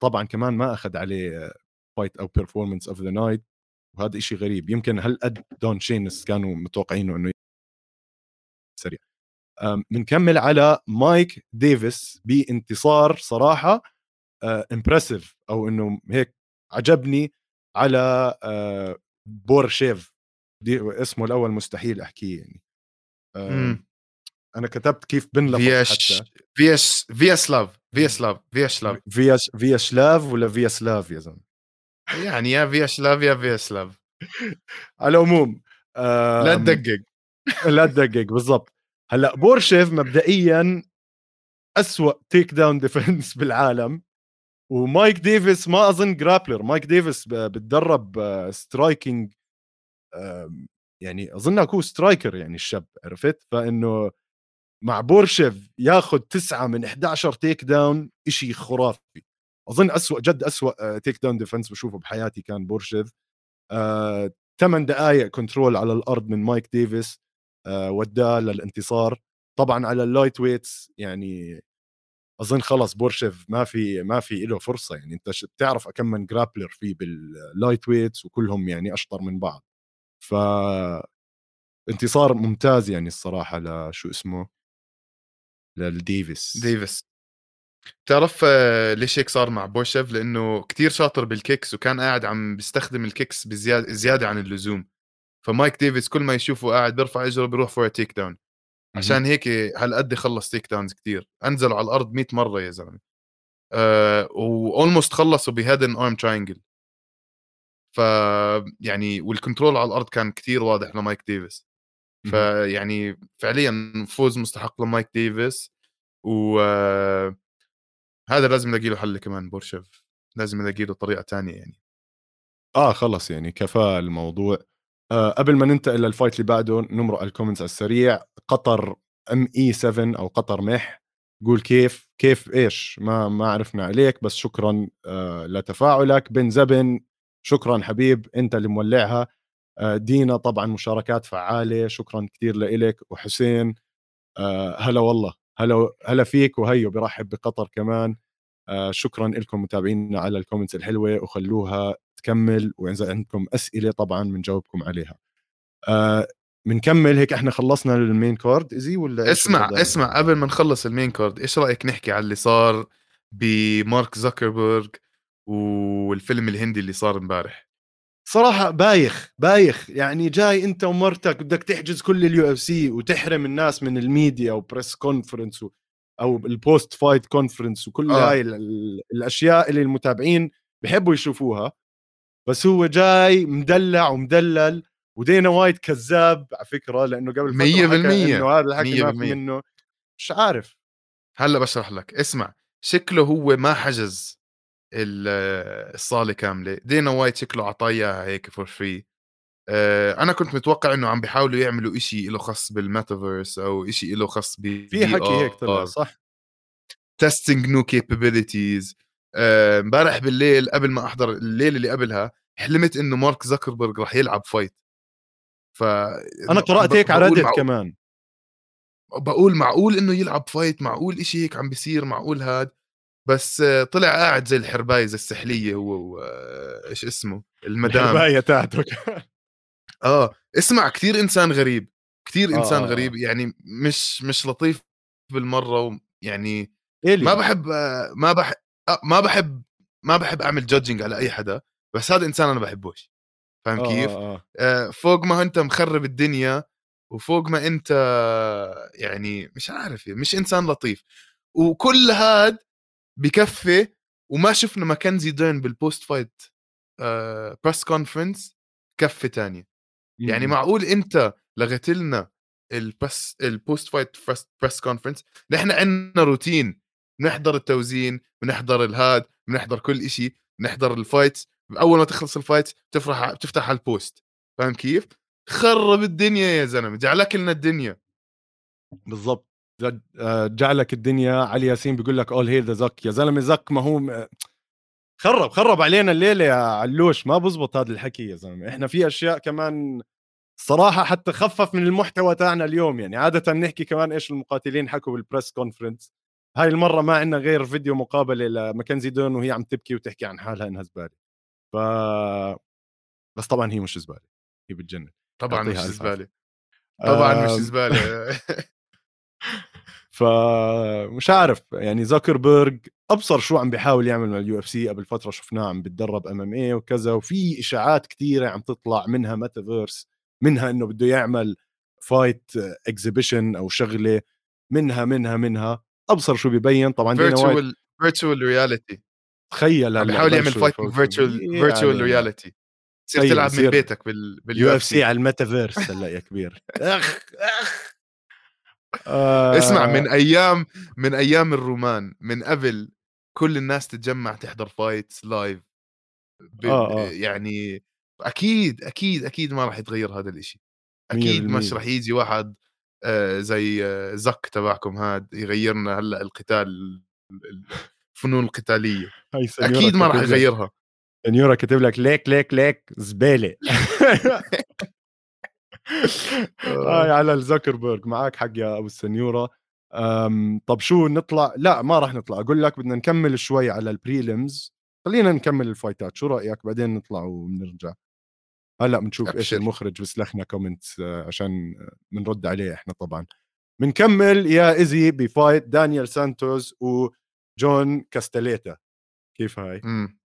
طبعا كمان ما أخذ عليه fight أو performance of the night وهذا إشي غريب. يمكن هالقد دون شينس كانوا متوقعينه إنه سريع. بنكمل على مايك ديفيس بانتصار صراحة impressive أو إنه هيك عجبني على بورشيف. دي اسمه الأول مستحيل أحكيه يعني. أنا كتبت كيف بنلفظ فياش حتى. فياش فياسلاف فياسلاف فياسلاف فياش فياسلاف ولا فياسلاف يا زلمة؟ يعني يا فياسلاف يا فياسلاف على العموم لا تدقق. لا تدقق بالضبط. هلأ بورشيف مبدئيا أسوأ take down defense بالعالم ومايك ديفيس ما أظن grappler مايك ديفيس بتدرب striking يعني أظن هو striker يعني الشاب عرفت؟ فإنه مع بورشيف ياخذ تسعة من 11 take down شيء خرافي. أظن أسوأ جد أسوأ take down defense بشوفه بحياتي كان بورشيف. ثمان دقائق control على الأرض من مايك ديفيس آه، ودّاه للانتصار. طبعا على ال lightweights يعني أظن خلص بورشيف ما في ما في له فرصة. يعني أنت بتعرف كم من grappler في بال lightweights وكلهم يعني أشطر من بعض. ف انتصار ممتاز يعني الصراحة لشو اسمه؟ للديفيس. ديفيس. بتعرف آه، ليش هيك صار مع بورشيف لأنه كتير شاطر بال kicks وكان قاعد عم بيستخدم ال kicks بزياده زيادة عن اللزوم. فمايك ديفيس كل ما يشوفه قاعد بيرفع إجره بيروح for take down. عشان هيك هالقد خلص take downs كثير أنزلوا على الأرض 100 مرة يا زلمة. أه و almost خلصوا بهيدن arm triangle ف يعني وال control على الأرض كان كثير واضح لمايك ديفيس فيعني فعليا فوز مستحق لمايك ديفيس و هذا لازم نلاقي له حل كمان بورشيف. لازم نلاقي له طريقة ثانية يعني. آه خلص يعني كفى الموضوع. آه قبل ما ننتقل لل fight اللي بعده نمرق ال comments على السريع. قطر MMA 7 أو قطر مح. قول كيف كيف إيش؟ ما ما عرفنا عليك بس شكرا آه لتفاعلك. بن زبن شكرا حبيب أنت اللي مولعها. آه دينا طبعا مشاركات فعالة. شكرا كثير لك وحسين آه هلا والله. هلا هلا فيك وهيو برحب بقطر كمان. آه شكرا لكم متابعينا على ال comments الحلوة وخلوها تكمل وإذا عندكم أسئلة طبعا بنجاوبكم عليها. آه بنكمل هيك إحنا خلصنا ال main card إزي ولا اسمع اسمع قبل ما نخلص ال main card إيش رأيك نحكي على اللي صار بمارك زكربرج والفيلم الهندي اللي صار امبارح؟ صراحة بايخ بايخ. يعني جاي أنت ومرتك بدك تحجز كل ال UFC وتحرم الناس من ال media و press conference أو ال post fight conference وكل آه. هاي الأشياء اللي المتابعين بحبوا يشوفوها. بس هو جاي مدلع ومدلل ودينا وايت كذاب على فكرة لأنه قبل فترة 100% إنه هذا الحكي ما منه. مش عارف. هلأ بشرح لك. اسمع شكله هو ما حجز. الصالة كاملة. دانا وايت شكله عطاه إياها هيك for free أنا كنت متوقع إنه عم بيحاولوا يعملوا إشي له خاص بالميتافيرس أو إشي له خاص ب في حكي هيك طلع صح؟ testing new capabilities امبارح بالليل قبل ما أحضر الليلة اللي قبلها حلمت إنه مارك زكربرج راح يلعب fight ف أنا قرأت هيك على Reddit كمان. بقول معقول إنه يلعب fight معقول إشي هيك عم بيصير معقول هاد. بس طلع قاعد زي الحربايه زي السحلية هو إيش اسمه المدام الحرباية تاعته آه اسمع كثير إنسان غريب كثير إنسان آه. غريب يعني مش مش لطيف بالمرة يعني إلي. ما بحب ما بحب ما بحب ما بحب أعمل judging على أي حدا بس هذا إنسان أنا بحبوش فاهم آه كيف؟ آه. آه. فوق ما أنت مخرب الدنيا وفوق ما أنت يعني مش عارف مش إنسان لطيف وكل هاد بكفي وما شفنا ماكنزي ديرن بال post fight آه press conference كفه تانية يعني معقول انت لغيت لنا ال press ال post fight press conference نحن عندنا روتين. بنحضر التوزين بنحضر الهاد بنحضر كل شيء بنحضر ال fight أول ما تخلص ال fight تفرح بتفتح على ال post فاهم كيف؟ خرب الدنيا يا زلمة جعلك لنا الدنيا. بالضبط. آه، جعلك الدنيا علي ياسين بيقول لك all hail the Zuck يا زلمة Zuck ما هو خرب خرب علينا الليلة يا علوش. ما بزبط هذا الحكي يا زلمة. إحنا في أشياء كمان صراحة حتى خفف من المحتوى تاعنا اليوم يعني. عادة نحكي كمان إيش المقاتلين حكوا بال press conference هاي المرة ما عندنا غير فيديو مقابلة لماكنزي ديرن وهي عم تبكي وتحكي عن حالها إنها زبالة. ف بس طبعا هي مش زبالة هي بتجنن. طبعا مش زبالة. طبعا مش زبالة. فمش عارف يعني زاكربيرج أبصر شو عم بيحاول يعمل مع ال UFC قبل فترة شفناه عم بتدرب MMA وكذا وفي إشاعات كثيره عم تطلع منها ميتافيرس منها إنه بده يعمل fight exhibition أو شغلة منها منها منها. أبصر شو بيبين. طبعا فيرتشوال فيرتشوال رياليتي تخيل عم بيحاول يعمل fight virtual virtual reality تصير تلعب من بيتك بال UFC. على الميتافيرس هلا يا كبير. أخ أخ. اسمع من آه. أيام من أيام الرومان من قبل كل الناس تتجمع تحضر fights live آه آه. يعني أكيد أكيد أكيد ما راح يتغير هذا الإشي. أكيد مش راح يجي واحد آه زي آه زك تبعكم هاد يغيرنا هلأ القتال الفنون القتالية. أكيد ما راح يغيرها. سنيورا كاتب لك ليك ليك ليك زبالة. هاي آه. على الزكربرج معك حق يا أبو السنيورة. طب شو نطلع؟ لا ما راح نطلع. أقول لك بدنا نكمل شوي على البريلمز خلينا نكمل الفايتات. شو رأيك؟ بعدين نطلع وبنرجع هلأ بنشوف إيش المخرج بيسلخنا كومنت آه، عشان بنرد عليه إحنا طبعا. بنكمل يا ايزي بفايت دانيال سانتوس وجون كاستليتا كيف هاي؟ امم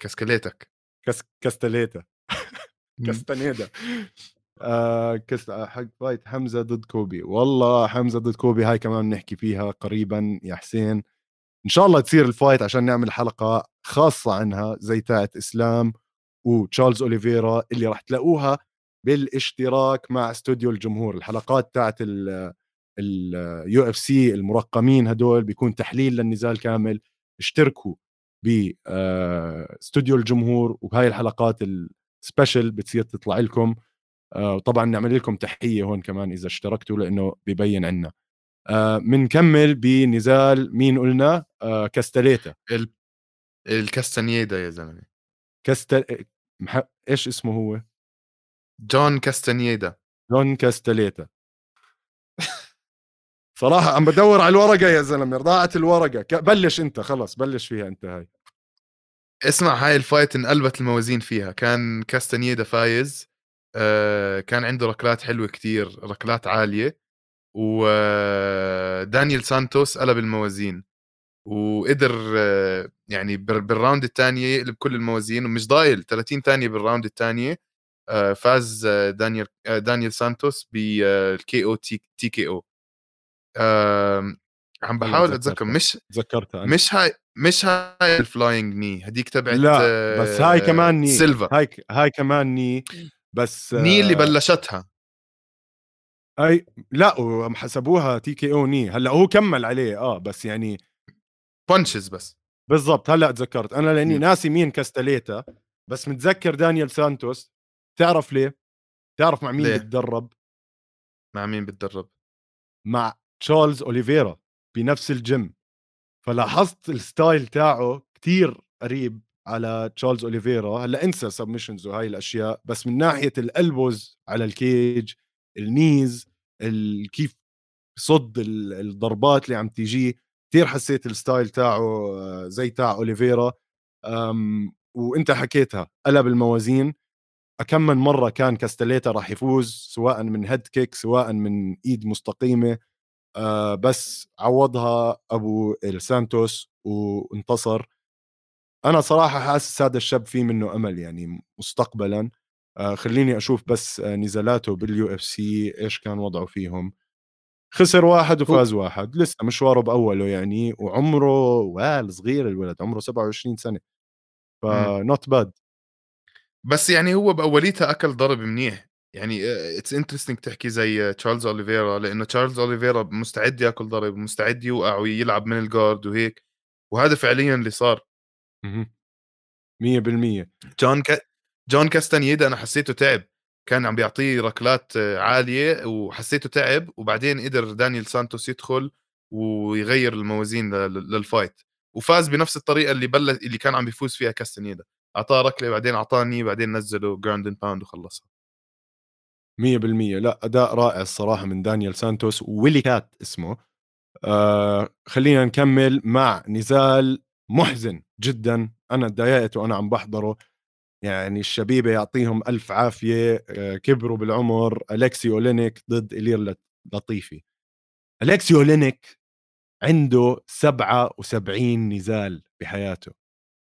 كاسكليتك كاس كاستليتا كاستنيدا آه كس حق فايت حمزة ضد كوبي. والله حمزة ضد كوبي هاي كمان نحكي فيها قريبا يا حسين. إن شاء الله تصير ال fight عشان نعمل حلقة خاصة عنها زي تاعت إسلام وتشارلز أوليفيرا اللي راح تلاقوها بالاشتراك مع استوديو الجمهور. الحلقات تاعت ال UFC المرقمين هدول بيكون تحليل للنزال كامل. اشتركوا باستوديو آه، الجمهور وهاي الحلقات ال special بتصير تطلع لكم. وطبعا آه، نعمل لكم تحية هون كمان إذا اشتركتوا لأنه ببين عنا. بنكمل بنزال مين قلنا؟ آه، كاستليتا ال... الكاستانييدا يا زلمة. كاست مح... إيش اسمه هو؟ جون كاستانييدا. جون كاستليتا صراحة عم بدور على الورقة يا زلمة ضاعت الورقة. بلش أنت خلص بلش فيها أنت هاي. اسمع هاي ال fight انقلبت الموازين فيها. كان كاستانييدا فايز آه كان عنده ركلات حلوة كتير ركلات عالية ودانيال سانتوس قلب الموازين وقدر آه يعني بال round الثانية يقلب كل الموازين ومش ضايل 30 ثانية بال round الثانية آه فاز دانيال آه، دانيال سانتوس بال KO T, TKO. عم بحاول أتذكر مش تذكرتها مش هاي مش هاي ال flying knee هديك تبعت لا بس هاي كمان knee سيلفا هاي هاي كمان ني بس ني اللي بلشتها أي لا وحسبوها TKO knee هلأ هو كمل عليه آه بس يعني punches بس بالضبط هلأ تذكرت أنا لأني. ناسي مين كاستليتا بس متذكر دانيال سانتوس تعرف ليه؟ تعرف مع مين ليه؟ بتدرب؟ مع مين بتدرب؟ مع تشارلز أوليفيرا بنفس الجيم فلاحظت ال style تاعه كتير قريب على تشارلز أوليفيرا. هلأ انسى submissions وهاي الأشياء بس من ناحية ال elbows على ال cage ال knees كيف صد الضربات اللي عم تيجيه كثير حسيت ال style تاعه زي تاع أوليفيرا. وانت حكيتها قلب الموازين. كم من مرة كان كاستليتا راح يفوز سواء من head kick سواء من إيد مستقيمة. آه بس عوضها أبو السانتوس وانتصر. أنا صراحة حاسس هذا الشاب فيه منه أمل يعني مستقبلا. آه خليني أشوف بس آه نزالاته بال UFC إيش كان وضعه فيهم. خسر واحد وفاز واحد لسه مشواره بأوله يعني وعمره وال صغير الولد عمره 27 سنة. ف not bad بس يعني هو بأوليتها أكل ضرب منيح. يعني it's interesting تحكي زي تشارلز اوليفيرا لأنه تشارلز اوليفيرا مستعد يأكل ضرب مستعد يوقع ويلعب من ال guard وهيك. وهذا فعليا اللي صار. 100% جون كا... جون كاستانييدا أنا حسيته تعب. كان عم بيعطيه ركلات عالية وحسيته تعب وبعدين قدر دانيال سانتوس يدخل ويغير الموازين لل fight وفاز بنفس الطريقة اللي بلش اللي كان عم بيفوز فيها كاستانييدا أعطاه ركلة بعدين أعطاني بعدين نزله ground pound وخلصها. 100% لا أداء رائع الصراحة من دانيال سانتوس وويلي كات اسمه آه خلينا نكمل مع نزال محزن جدا. أنا تضايقت وأنا عم بحضره. يعني الشبيبة يعطيهم ألف عافية آه كبروا بالعمر. الكسي أولينيك ضد إلير لطيفي. الكسي أولينيك عنده 77 نزال بحياته.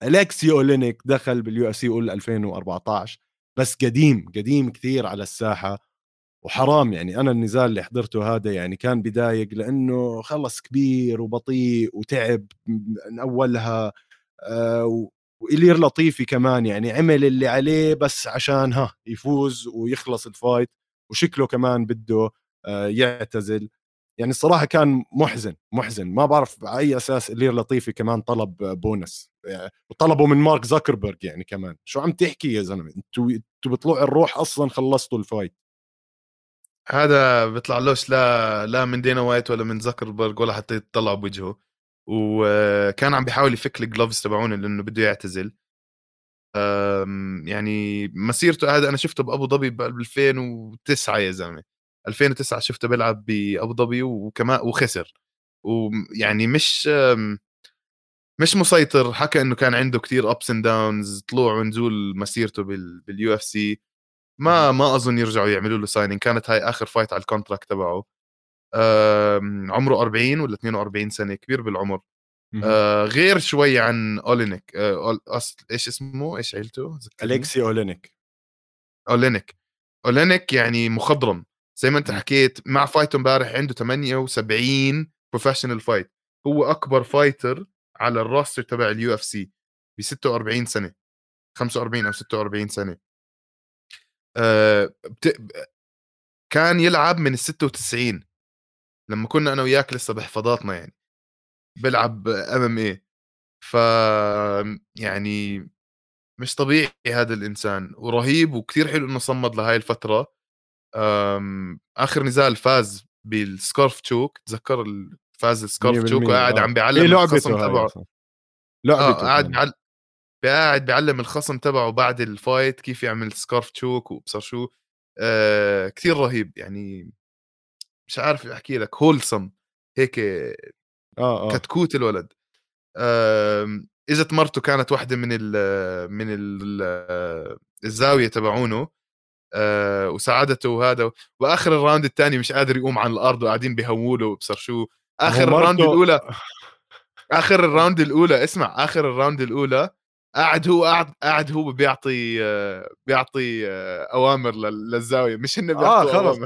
الكسي أولينيك دخل بال UFC قول 2014 بس قديم قديم كثير على الساحة. وحرام يعني. أنا النزال اللي حضرته هذا يعني كان بدايق لأنه خلص كبير وبطيء وتعب من أولها آه وإلير لطيفي كمان يعني. عمل اللي عليه بس عشان ها يفوز ويخلص ال fight وشكله كمان بده آه يعتزل. يعني الصراحة كان محزن محزن. ما بعرف على أي أساس إلير لطيفي كمان طلب بونس يعني وطلبوا من مارك زاكربرج يعني كمان. شو عم تحكي يا زلمة؟ أنتوا أنتوا بطلوع الروح أصلا خلصتوا ال fight. هذا بيطلع لوش لا لا من دينا وايت ولا من زكربرج ولا حتى يطلع بوجهه. وكان عم بيحاول يفك ال gloves تبعونه لأنه بده يعتزل. يعني مسيرته هذا أنا شفته بأبو ظبي ب 2009 يا زلمة. 2009 شفته بيلعب بأبو ظبي وكمان وخسر. ويعني مش مش مسيطر. حكى إنه كان عنده كتير ups and downs طلوع ونزول مسيرته بال UFC ما ما أظن يرجعوا يعملوا له signing كانت هاي آخر fight على ال contract تبعه. عمره 40 ولا 42 سنة كبير بالعمر. آه غير شوي عن اولينيك آه أصل إيش اسمه؟ إيش عيلته؟ الكسي اولينيك اولينيك اولينيك يعني مخضرم. زي ما أنت حكيت مع fight ه امبارح عنده 78 professional fight هو أكبر fighter على ال roster تبع ال UFC ب 46 سنه 45 أو 46 سنة. بت... كان يلعب من ال 96 لما كنا أنا وياك لسه بحفاظاتنا يعني بيلعب إم إم اي ف يعني مش طبيعي هذا الإنسان ورهيب وكثير حلو إنه صمد لهاي الفترة. آخر نزال فاز بالسكارف تشوك تذكر فاز ال scarf choke وقاعد عم بيعلم الخصم تبعه. لعبته آه قاعد بيعلم قاعد بيعلم الخصم تبعه بعد ال fight كيف يعمل scarf choke وبصر شو آه كثير رهيب. يعني مش عارف أحكي لك wholesome هيك آه آه. كتكوت الولد. آه إجت مرته كانت واحدة من ال من ال الزاوية تبعونه آه وساعدته وهذا وآخر ال round الثاني مش قادر يقوم عن الأرض وقاعدين بيهووا له وبصر شو. آخر ال round الأولى آخر ال round الأولى اسمع آخر ال round الأولى قاعد هو قاعد قاعد هو بيعطي بيعطي أوامر للزاوية مش إنه آه خلص.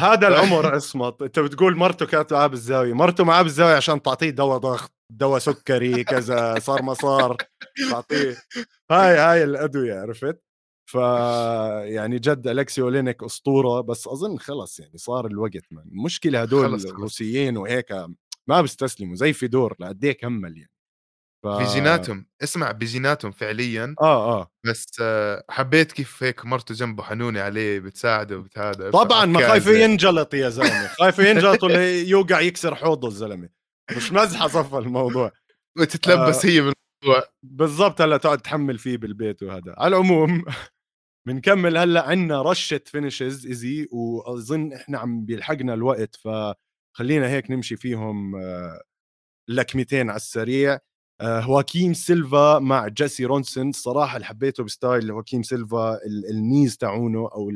هذا العمر اصمت أنت بتقول مرته كانت معاه بالزاوية. مرته معاه بالزاوية عشان تعطيه دواء ضغط دواء سكري كذا صار ما صار تعطيه. هاي هاي الأدوية عرفت؟ ف يعني جد الكسي اولينيك أسطورة بس أظن خلص يعني صار الوقت من المشكلة هدول الروسيين وهيك ما بيستسلموا زي فيدور لقد إيه كمل يعني. ف... بجيناتهم اسمع بجيناتهم فعليا آه آه. بس آه حبيت كيف هيك مرته جنبه حنونه عليه بتساعده وبتهذا طبعا ما خايف ينجلط يا زلمة خايف ينجلط ولا يوقع يكسر حوضه الزلمة. مش مزحه صفى الموضوع. وتتلبس آه. هي بالضبط هلأ تقعد تحمل فيه بالبيت وهذا. على العموم بنكمل هلأ عندنا رشة finishes easy وأظن إحنا عم بيلحقنا الوقت فخلينا هيك نمشي فيهم آه، لكمتين على السريع. هواكيم سيلفا مع جيسي رونسون صراحة اللي حبيته ب style هواكيم سيلفا ال knees تاعونه أو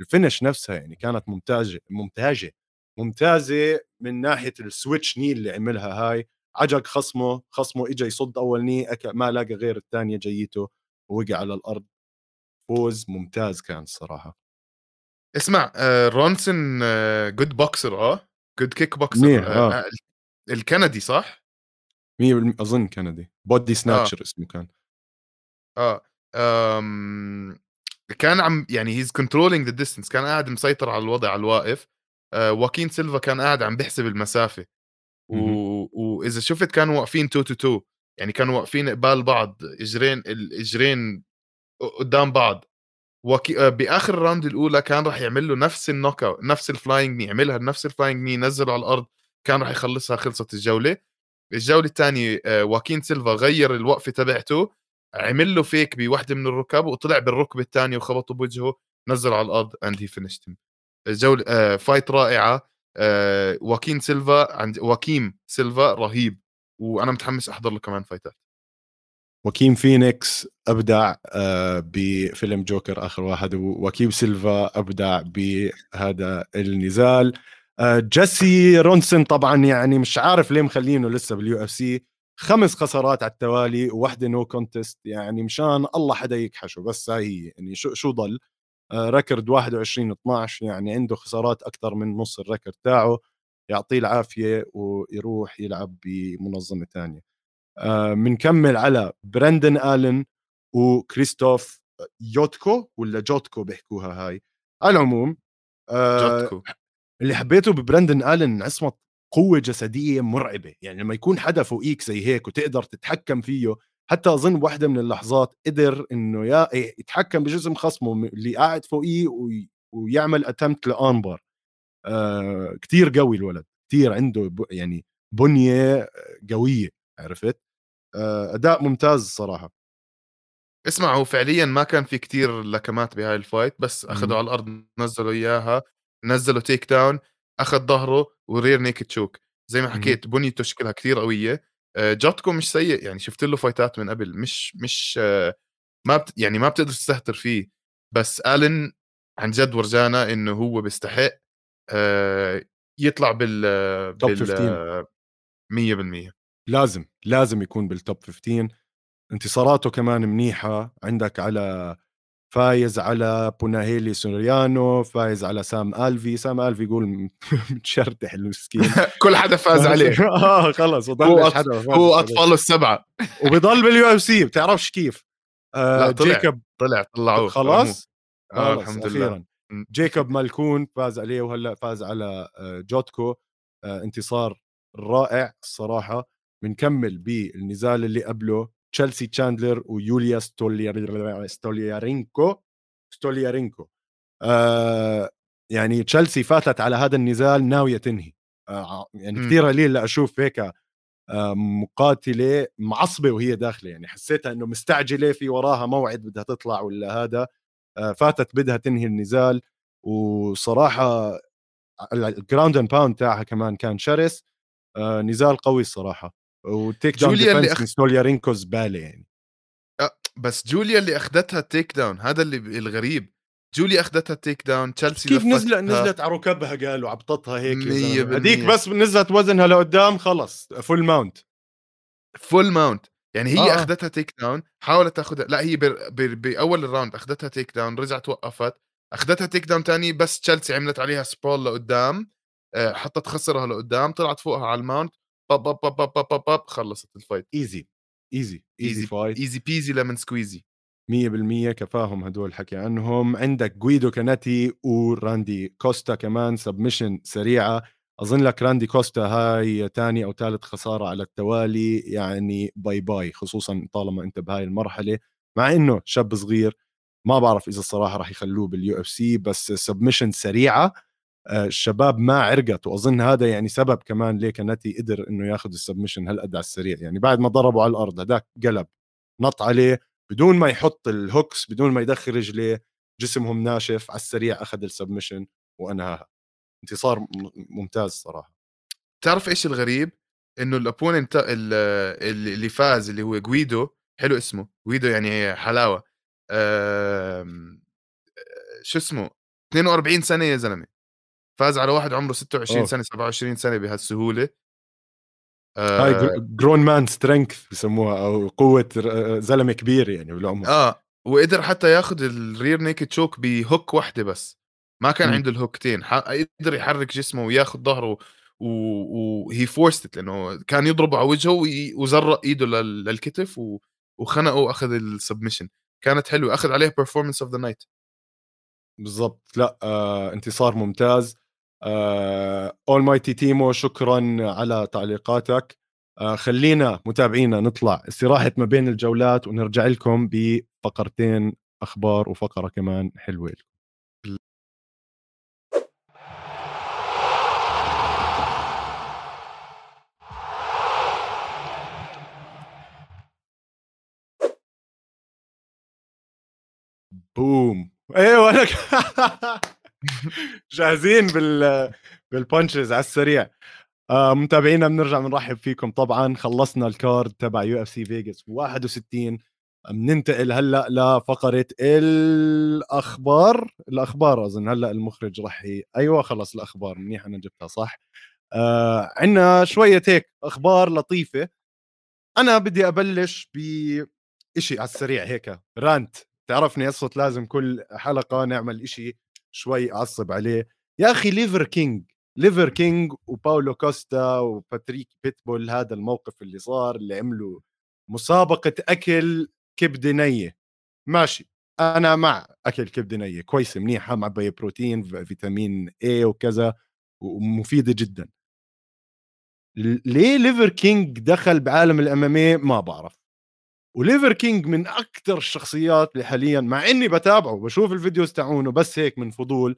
ال finish نفسها يعني كانت ممتازه ممتازه ممتازة من ناحية ال switch knee اللي عملها هاي عجق خصمه خصمه اجى يصد أول knee ما لاقى غير الثانية جيته ووقع على الأرض فوز ممتاز كان الصراحه اسمع آه رونسون آه good boxer آه good kickboxer آه. آه. الكندي صح 100% أظن كندي body snatcher آه. اسمه كان. آه. أم... كان عم يعني he's controlling the distance كان قاعد مسيطر على الوضع على الواقف. آه واكين سيلفا كان قاعد عم بيحسب المسافة. و... واذا شفت كانوا واقفين toe to toe يعني كانوا واقفين قبال بعض إجرين الاجرين قدام بعض. وكي... آه، بآخر ال round الأولى كان راح يعمل له نفس ال knock نفس ال flying knee عملها نفس ال flying knee نزله على الأرض كان راح يخلصها خلصت الجولة. الجولة الثانية آه، واكين سيلفا غير الوقفه تبعته عمل له fake بوحدة من الركب وطلع بالركبه الثانية وخبطه بوجهه نزل على الأرض and he finished الجولة آه fight رائعة آه واكين سيلفا عند واكيم سيلفا رهيب وأنا متحمس أحضر له كمان fight ات وكيم فينيكس أبدع آه، بفيلم جوكر آخر واحد وكيم سيلفا أبدع بهذا النزال. جيسي رونسون طبعا يعني مش عارف ليه مخلينه لسه بال UFC. خمس خسارات على التوالي وواحده no contest يعني مشان الله حدا يكحشه بس هي. يعني شو شو ضل؟ آه، record 21 12 يعني عنده خسارات أكثر من نص ال record تاعه يعطيه العافية ويروح يلعب بمنظمة ثانية بنكمل آه على براندن آلن وكريستوف يوتكو ولا جوتكو بيحكوها هاي؟ على العموم آه جوتكو. اللي حبيته ببراندن آلن عصمت قوة جسدية مرعبة. يعني لما يكون حدا فوقيك زي هيك وتقدر تتحكم فيه حتى أظن واحدة من اللحظات قدر إنه يا يتحكم بجسم خصمه اللي قاعد فوقيه ويعمل attempt ل armbar. آه كثير قوي الولد. كثير عنده يعني بنية قوية عرفت؟ آه أداء ممتاز صراحة. اسمع هو فعليا ما كان في كتير لكمات بهاي ال fight بس أخذوا على الأرض نزلوا إياها. نزلوا takedown أخذ ظهره و rear naked choke زي ما حكيت بنيته شكلها كثير قوية. آه، جاتكو مش سيء يعني شفت له fight ات من قبل. مش مش آه، ما بت يعني ما بتقدر تستهتر فيه. بس الن عن جد ورجانا إنه هو بيستحق آه، يطلع بال بال 100% لازم لازم يكون بال top 15 انتصاراته كمان منيحة عندك على فايز على بوناهيلي سوريانو فايز على سام ألفي سام ألفي يقول متشرتح المسكين. كل حدا فاز عليه. آه خلص هو حدا هو اطفاله السبعة. وبضل بال UFC بتعرفش كيف. آه لا طلع. جيكوب طلع طلعوه خلاص؟ آه الحمد لله. جيكوب مالكون فاز عليه وهلأ فاز على آه، جوتكو. آه انتصار رائع الصراحة. بنكمل بالنزال اللي قبله. تشيلسي تشاندلر ويوليا ستوليارينكو ستوليارينكو آه يعني تشيلسي فاتت على هذا النزال ناوية تنهي. آه يعني كثير قليل لأشوف هيك آه مقاتلة معصبة وهي داخلة. يعني حسيتها إنه مستعجلة في وراها موعد بدها تطلع ولا هذا. آه فاتت بدها تنهي النزال. وصراحة ال ground and pound تاعها كمان كان شرس. آه نزال قوي الصراحة. و takedown جوليا اللي أخ... ستوليارينكو زبالة يعني. أه بس جوليا اللي اخذتها takedown هذا اللي الغريب. جوليا اخذتها takedown تشيلسي كيف نزلت نزلت على ركبها؟ قالوا عبطتها هيك هذيك بس نزلت وزنها لقدام خلص full mount full mount يعني هي آه. آه. اخذتها takedown حاولت تاخذها لا هي بأول ال round اخذتها takedown رجعت وقفت. اخذتها takedown تاني بس تشيلسي عملت عليها sprawl لقدام آه، حطت خصرها لقدام طلعت فوقها على ال mount. باب باب باب باب باب باب خلصت ال fight. easy easy easy fight easy peasy lemon squeezy 100% كفاهم هدول حكي عنهم. عندك جويدو كاناتي وراندي كوستا كمان submission سريعة. أظن لك راندي كوستا هاي ثاني أو ثالث خسارة على التوالي يعني bye bye خصوصا طالما أنت بهاي المرحلة. مع إنه شاب صغير ما بعرف إذا الصراحة راح يخلوه بال UFC بس submission سريعة. الشباب ما عرقت وأظن هذا يعني سبب كمان ليه كاناتي قدر إنه ياخذ ال submission هالقد على السريع. يعني بعد ما ضربوا على الأرض هذاك قلب نط عليه بدون ما يحط ال hooks بدون ما يدخل رجليه جسمهم ناشف على السريع أخذ ال submission وأنهاها. انتصار ممتاز صراحة. تعرف إيش الغريب؟ إنه ال opponent اللي فاز اللي هو جويدو حلو اسمه جويدو يعني حلاوة. شو اسمه؟ 42 سنة يا زلمة. فاز على واحد عمره 26 أوه. سنة 27 سنة بهالسهولة. هاي grown man strength بسموها أو قوة زلمة كبير يعني بالعمر. آه. وقدر حتى ياخذ ال rear naked choke ب hook واحدة بس. ما كان م. عنده ال hook تين قدر يحرك جسمه وياخذ ظهره وهي forced لأنه كان يضربه على وجهه وزرق إيده للكتف وخنقه وأخذ ال submission كانت حلوة. أخذ عليه performance of the night بالضبط. لا آه انتصار ممتاز. اول مايتي تيمو شكرا على تعليقاتك. آه خلينا متابعينا نطلع استراحة ما بين الجولات ونرجع لكم بفقرتين أخبار وفقرة كمان حلوة لكم. بوم. أيوه أنا جاهزين بال بال punches على السريع. آه متابعينا بنرجع بنرحب فيكم. طبعا خلصنا ال card تبع UFC Vegas 61 بننتقل هلأ لفقرة الأخبار. الأخبار أظن هلأ المخرج رح ي... أيوه خلص الأخبار منيح أنا جبتها صح؟ آه عندنا شوية هيك أخبار لطيفة. أنا بدي أبلش بشيء على السريع هيك. rant تعرفني قصة لازم كل حلقة نعمل إشي شوي أعصب عليه. يا أخي Liver King Liver King وباولو كوستا وباتريك بيتبول هذا الموقف اللي صار اللي عملوا مسابقة أكل كبدة نية ماشي أنا مع أكل كبدة نية كويسة منيحة مع بروتين فيتامين A وكذا ومفيدة جدا. ليه Liver King دخل بعالم ال MMA ما بعرف. و Liver King من أكثر الشخصيات اللي حاليا مع إني بتابعه بشوف ال videos تاعونه بس هيك من فضول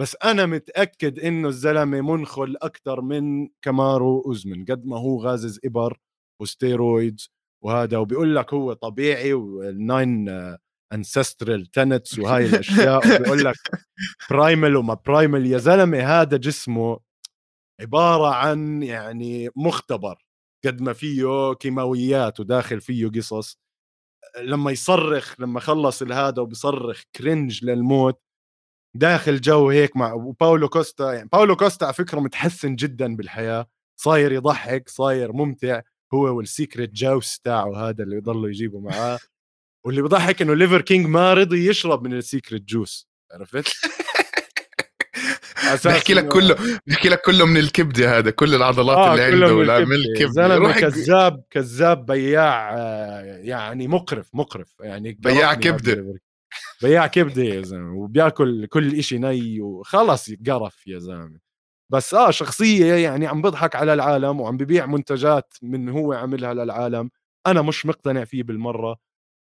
بس أنا متأكد إنه الزلمة منخل أكثر من كامارو أوزمن قد ما هو غازز إبر و steroids وهذا وبيقول لك هو طبيعي وال nine ancestral tenets وهاي الأشياء وبيقول لك primal وما primal يا زلمة هذا جسمه عبارة عن يعني مختبر. قد ما فيه كيماويات وداخل فيه قصص لما يصرخ لما خلص هذا وبيصرخ cringe للموت داخل جو هيك مع وباولو كوستا يعني باولو كوستا على فكرة متحسن جدا بالحياة صاير يضحك صاير ممتع هو وال secret juice تاعه هذا اللي يضلوا يجيبوا معاه واللي بضحك إنه Liver King ما رضي يشرب من ال secret juice عرفت؟ بحكي لك كله بحكي لك كله من الكبدة هذا كل العضلات آه اللي عنده من الكبدة. زلمة كذاب كذاب بياع آه، يعني مقرف مقرف يعني بياع كبدة. بياع كبدة يا زلمة وبياكل كل شيء ني وخلص يتقرف يا زلمة. بس آه شخصية يعني عم بضحك على العالم وعم ببيع منتجات من هو عاملها للعالم أنا مش مقتنع فيه بالمرة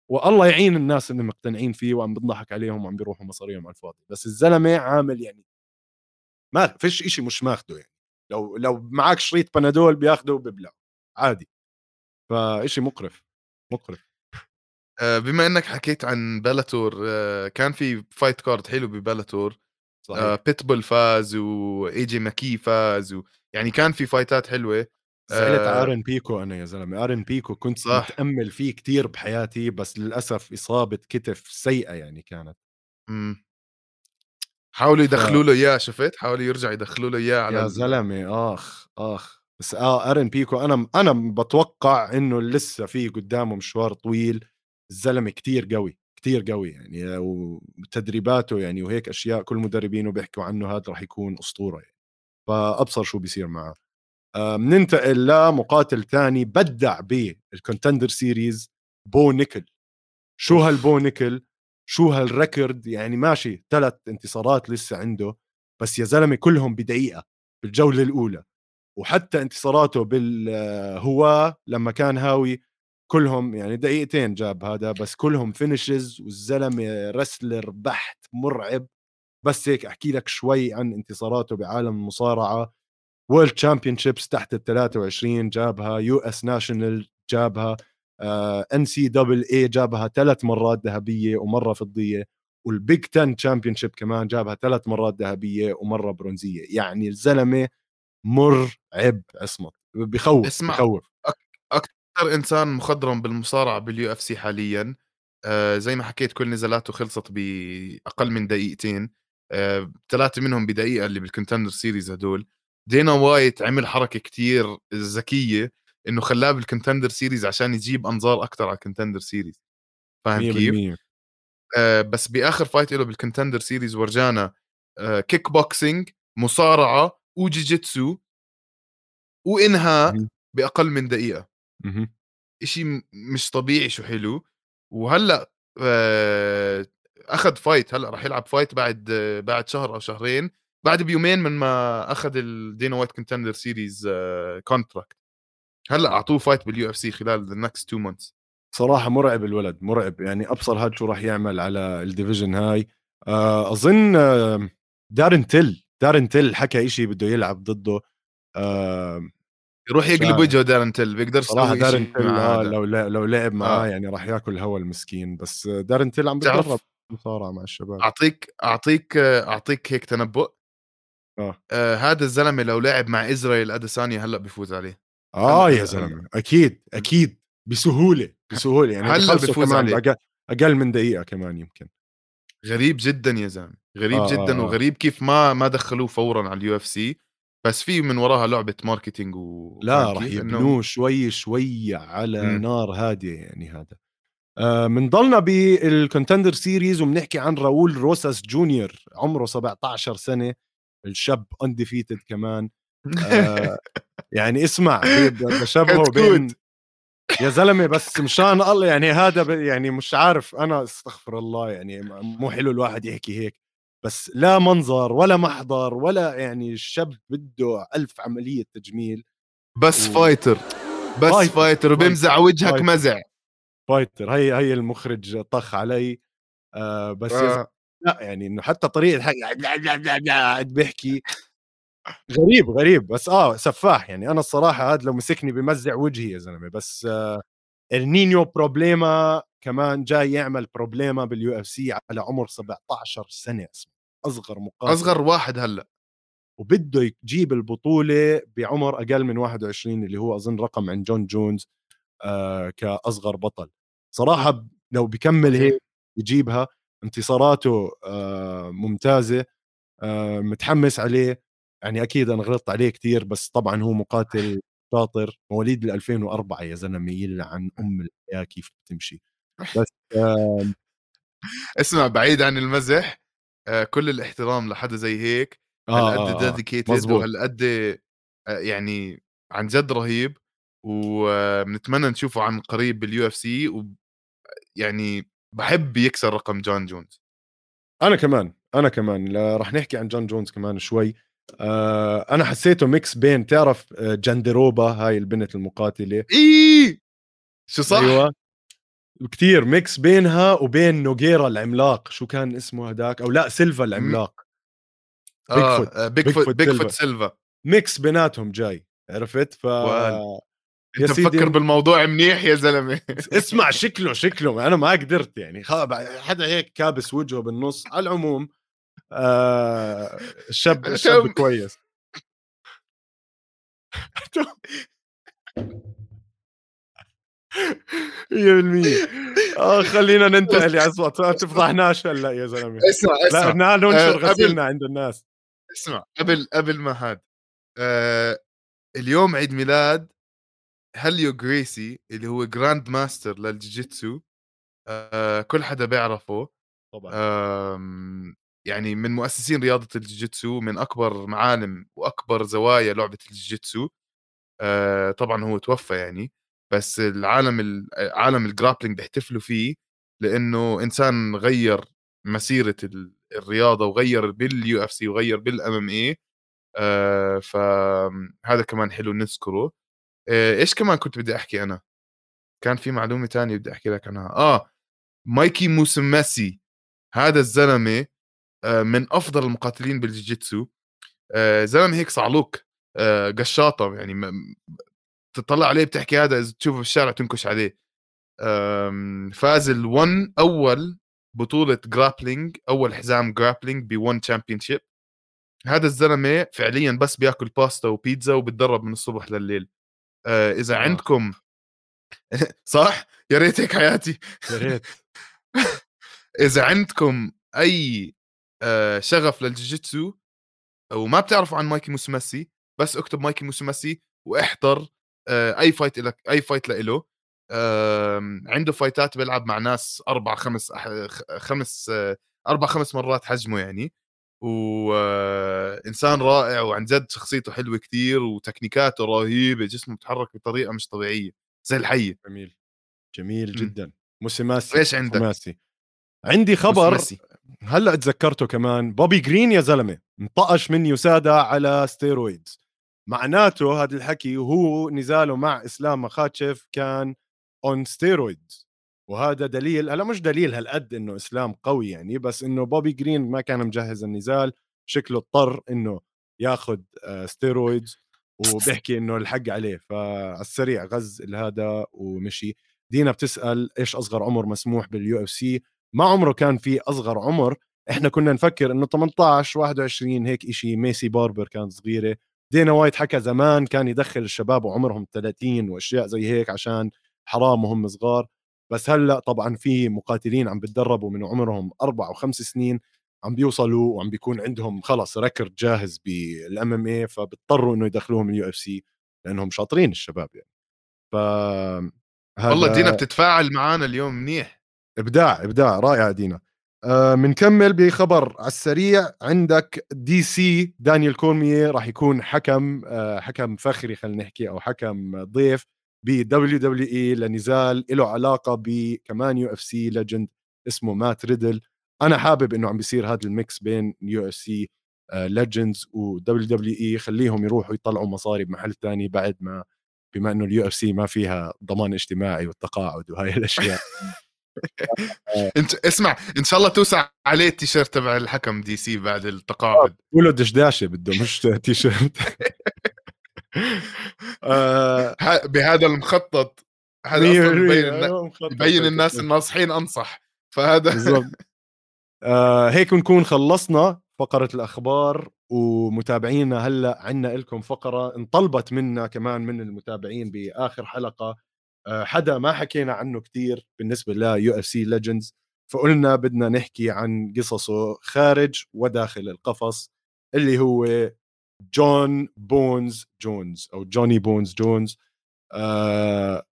والله يعين الناس اللي مقتنعين فيه وعم بضحك عليهم وعم بيروحوا مصاريهم على الفاضي. بس الزلمة عامل يعني ما فيش إشي مش ماخده يعني. لو لو معك شريط بنادول بياخده وبيبلع عادي. فإشي مقرف مقرف. آه، بما إنك حكيت عن بلاتور آه، كان في fight card حلو ببلاتور صحيح. بيتبول vs AJ McKee vs و... يعني كان في فايتات حلوة زعلت آه آرن بيكو أنا يا زلمة. آرن بيكو كنت صح. متأمل فيه كتير بحياتي بس للأسف إصابة كتف سيئة يعني كانت. امم. حاولوا يدخلوا له إياه شفت؟ حاولوا يرجعوا يدخلوا له إياه على يا زلمة آخ آخ. بس آه ارن بيكو أنا أنا بتوقع إنه لسه في قدامه مشوار طويل. الزلمة كتير قوي كتير قوي يعني وتدريباته يعني وهيك أشياء كل مدربينه بيحكوا عنه هذا راح يكون أسطورة يعني. فأبصر شو بيصير معه. آه بننتقل لمقاتل ثاني بدع بال Contender Series بو نيكل. شو هالبو نيكل؟ شو هال record يعني ماشي ثلاث انتصارات لسه عنده بس يا زلمة كلهم بدقيقة بالجولة الأولى. وحتى انتصاراته بالهواة لما كان هاوي كلهم يعني دقيقتين جاب هذا بس كلهم finishes والزلمة wrestler بحت مرعب. بس هيك أحكي لك شوي عن انتصاراته بعالم المصارعة. World Championships تحت ال 23 جابها US National جابها. NCAA جابها ثلاث مرات ذهبية ومرة فضية وال Big 10 championship كمان جابها ثلاث مرات ذهبية ومرة برونزية. يعني الزلمة مرعب عصمت بخوف اسمع بخوف. أكثر إنسان مخضرم بالمصارعة بال UFC حاليا آه زي ما حكيت كل نزالاته خلصت بأقل من دقيقتين آه ثلاثة منهم بدقيقة اللي بال Contender Series هدول. دينا وايت عمل حركة كتير ذكية إنه خلاه بال Contender Series عشان يجيب أنظار أكثر على ال Contender Series فاهم كيف؟ آه بس بآخر fight له بال Contender Series ورجانا آه كيك بوكسينج مصارعة وجيجيتسو وإنهاء بأقل من دقيقة. شيء مش طبيعي شو حلو. وهلأ آه أخذ fight هلأ راح يلعب fight بعد آه بعد شهر أو شهرين. بعد بيومين من ما أخذ الدينا وايت Contender Series contract هلأ أعطوه fight بال UFC خلال the next two months صراحة مرعب الولد مرعب. يعني أبصر هاد شو راح يعمل على ال division هاي. آه، أظن دارن تيل دارن تيل حكى إشي بده يلعب ضده. يروح يقلب وجهه دارن تيل بيقدر صراحة دارن تيل آه لو لو لعب معاه آه. يعني راح ياكل هوا المسكين. بس دارن تيل عم بيتدرب مصارعة مع الشباب. أعطيك أعطيك أعطيك هيك تنبؤ. آه. آه هذا الزلمة لو لعب مع إسرائيل أديسانيا هلأ بيفوز عليه. آه يا زلمة أكيد أكيد بسهولة بسهولة يعني هلا بيفوز عليه أقل, أقل من دقيقة كمان يمكن. غريب جدا يا زلمة غريب آه جدا آه. وغريب كيف ما ما دخلوه فورا على ال UFC بس في من وراها لعبة marketing و لا راح يبنوه شوي شوي على م. نار هادية يعني هذا. آه ضلنا بال Contender Series وبنحكي عن راؤول روساس جونيور عمره 17 سنة الشاب undefeated كمان. آه يعني اسمع بشبهه بين يا زلمة بس مشان الله يعني هذا يعني مش عارف أنا أستغفر الله يعني مو حلو الواحد يحكي هيك. بس لا منظر ولا محضر ولا يعني الشاب بده ألف عملية تجميل بس و... fighter. بس fighter, fighter وبيمزع وجهك fighter. مزع fighter هي هي المخرج طخ علي. آه بس آه. لا يعني إنه حتى طريقة حكي قاعد بيحكي. غريب غريب بس آه سفاح يعني. أنا الصراحة هذا لو مسكني بمزع وجهي يا زلمة بس آه El Niño Problema كمان جاي يعمل problema بال UFC على عمر 17 سنة اسمه. أصغر مقاتل. أصغر واحد هلأ. وبده يجيب البطولة بعمر أقل من 21 اللي هو أظن رقم عند جون جونز آه كأصغر بطل. صراحة لو بكمل هيك يجيبها انتصاراته آه ممتازة آه متحمس عليه. يعني أكيد أنا غلطت عليه كثير بس طبعا هو مقاتل شاطر مواليد بال 2004 يا زلمة يلعن أم الحياة كيف بتمشي. بس آه اسمع بعيد عن المزح آه كل الاحترام لحدا زي هيك. آه هالقد ديديكيتد وهالقد آه يعني عن جد رهيب وبنتمنى نشوفه عن قريب بال UFC يعني بحب يكسر رقم جون جونز أنا كمان أنا كمان رح نحكي عن جون جونز كمان شوي. آه أنا حسيته mix بين تعرف آه، جندروبا هاي البنت المقاتلة. اي شو صح؟ أيوه. كثير mix بينها وبين نوغيرا العملاق. شو كان اسمه هداك؟ أو لا سيلفا العملاق. آه foot Bigfoot Bigfoot سيلفا. mix بيناتهم جاي عرفت؟ ف أنت مفكر بالموضوع منيح يا زلمة؟ اسمع شكله شكله. أنا ما قدرت يعني. حدا هيك كابس وجهه بالنص. على العموم آه شاب شاب كويس. مية بالمية آه خلينا ننتقل يا عصمت ما تفضحناش هلأ يا زلمة. اسمع اسمع. لا ننشر آه غسيلنا عند الناس. اسمع قبل قبل ما هاد. آه اليوم عيد ميلاد هليو جريسي اللي هو grand master للجيجيتسو. آه كل حدا بيعرفه. طبعا. يعني من مؤسسين رياضة الجيجيتسو من أكبر معالم وأكبر زوايا لعبة الجيجيتسو آه طبعا هو توفى يعني بس العالم عالم ال grappling بيحتفلوا فيه لأنه إنسان غير مسيرة الرياضة وغير بال UFC وغير بال MMA فهذا كمان حلو نذكره. آه إيش كمان كنت بدي أحكي أنا؟ كان في معلومة تانية بدي أحكي لك عنها. آه مايكي موسمسي هذا الزلمة آه، من أفضل المقاتلين بالجيجيتسو آه، زلمة هيك صعلوك آه، قشاطة يعني تطلع عليه بتحكي هذا إذا تشوفه بالشارع تنكش عليه. فاز ال ONE أول بطولة grappling أول حزام grappling ب ONE Championship هذا الزلمة فعليا بس بياكل باستا وبيتزا وبتدرب من الصبح لليل. آه إذا آه. عندكم صح؟ يا ريت هيك حياتي. يا ريت. إذا عندكم أي آه شغف للجوجيتسو وما بتعرفوا عن مايكي موسوماسي بس اكتب مايكي موسوماسي واحضر آه أي fight لك أي fight لإله آه عنده فايتات بيلعب مع ناس أربع خمس خمس آه أربع خمس مرات حجمه يعني وانسان رائع وعن جد شخصيته حلوة كتير وتكنيكاته رهيبة جسمه بتحرك بطريقة مش طبيعية زي الحية جميل جميل جدا موسيماسي إيش عندك؟ موسيماسي. عندي خبر موسيماسي. هلأ تذكرته كمان بوبي جرين يا زلمة انطقش من USADA على steroids. معناته هذا الحكي وهو نزاله مع إسلام مخاتشيف كان on steroids وهذا دليل هلأ مش دليل هالقد إنه إسلام قوي يعني بس إنه بوبي جرين ما كان مجهز النزال شكله اضطر إنه ياخذ steroids وبيحكي إنه الحق عليه. فعلى السريع غز هذا ومشي. دينا بتسأل إيش أصغر عمر مسموح بال UFC ما عمره كان في أصغر عمر. إحنا كنا نفكر إنه 18 21 هيك إشي ميسي باربر كانت صغيرة. دانا وايت حكى زمان كان يدخل الشباب وعمرهم 30 وأشياء زي هيك عشان حرام وهم صغار. بس هلأ طبعا في مقاتلين عم بتدربوا من عمرهم أربع وخمس سنين عم بيوصلوا وعم بيكون عندهم خلص record جاهز بال MMA فبيضطروا إنه يدخلوهم ال UFC لأنهم شاطرين الشباب يعني. ف والله دينا بتتفاعل معنا اليوم منيح. إبداع إبداع رائع دينا. بنكمل آه بخبر على السريع. عندك DC دانيال كورمييه راح يكون حكم آه حكم فخري خلينا نحكي أو حكم ضيف ب WWE لنزال له علاقة بكمان UFC legend اسمه مات ريدل. أنا حابب إنه عم بيصير هذا ال mix بين UFC legends و WWE. خليهم يروحوا يطلعوا مصاري بمحل ثاني بعد ما بما إنه ال UFC ما فيها ضمان اجتماعي والتقاعد وهاي الأشياء. انت اسمع إن شاء الله توسع عليه التيشيرت تبع الحكم DC بعد التقاعد. قولوا دشداشه بده مش تيشيرت. آه بهذا المخطط هذا يبين, يبين الناس الناصحين أنصح. فهذا بالضبط. آه هيك نكون خلصنا فقرة الأخبار ومتابعينا هلأ عندنا لكم فقرة انطلبت منا كمان من المتابعين بآخر حلقة. آه حدا ما حكينا عنه كتير بالنسبة ل UFC legends فقلنا بدنا نحكي عن قصصه خارج وداخل القفص اللي هو جون بونز جونز أو جوني بونز جونز آه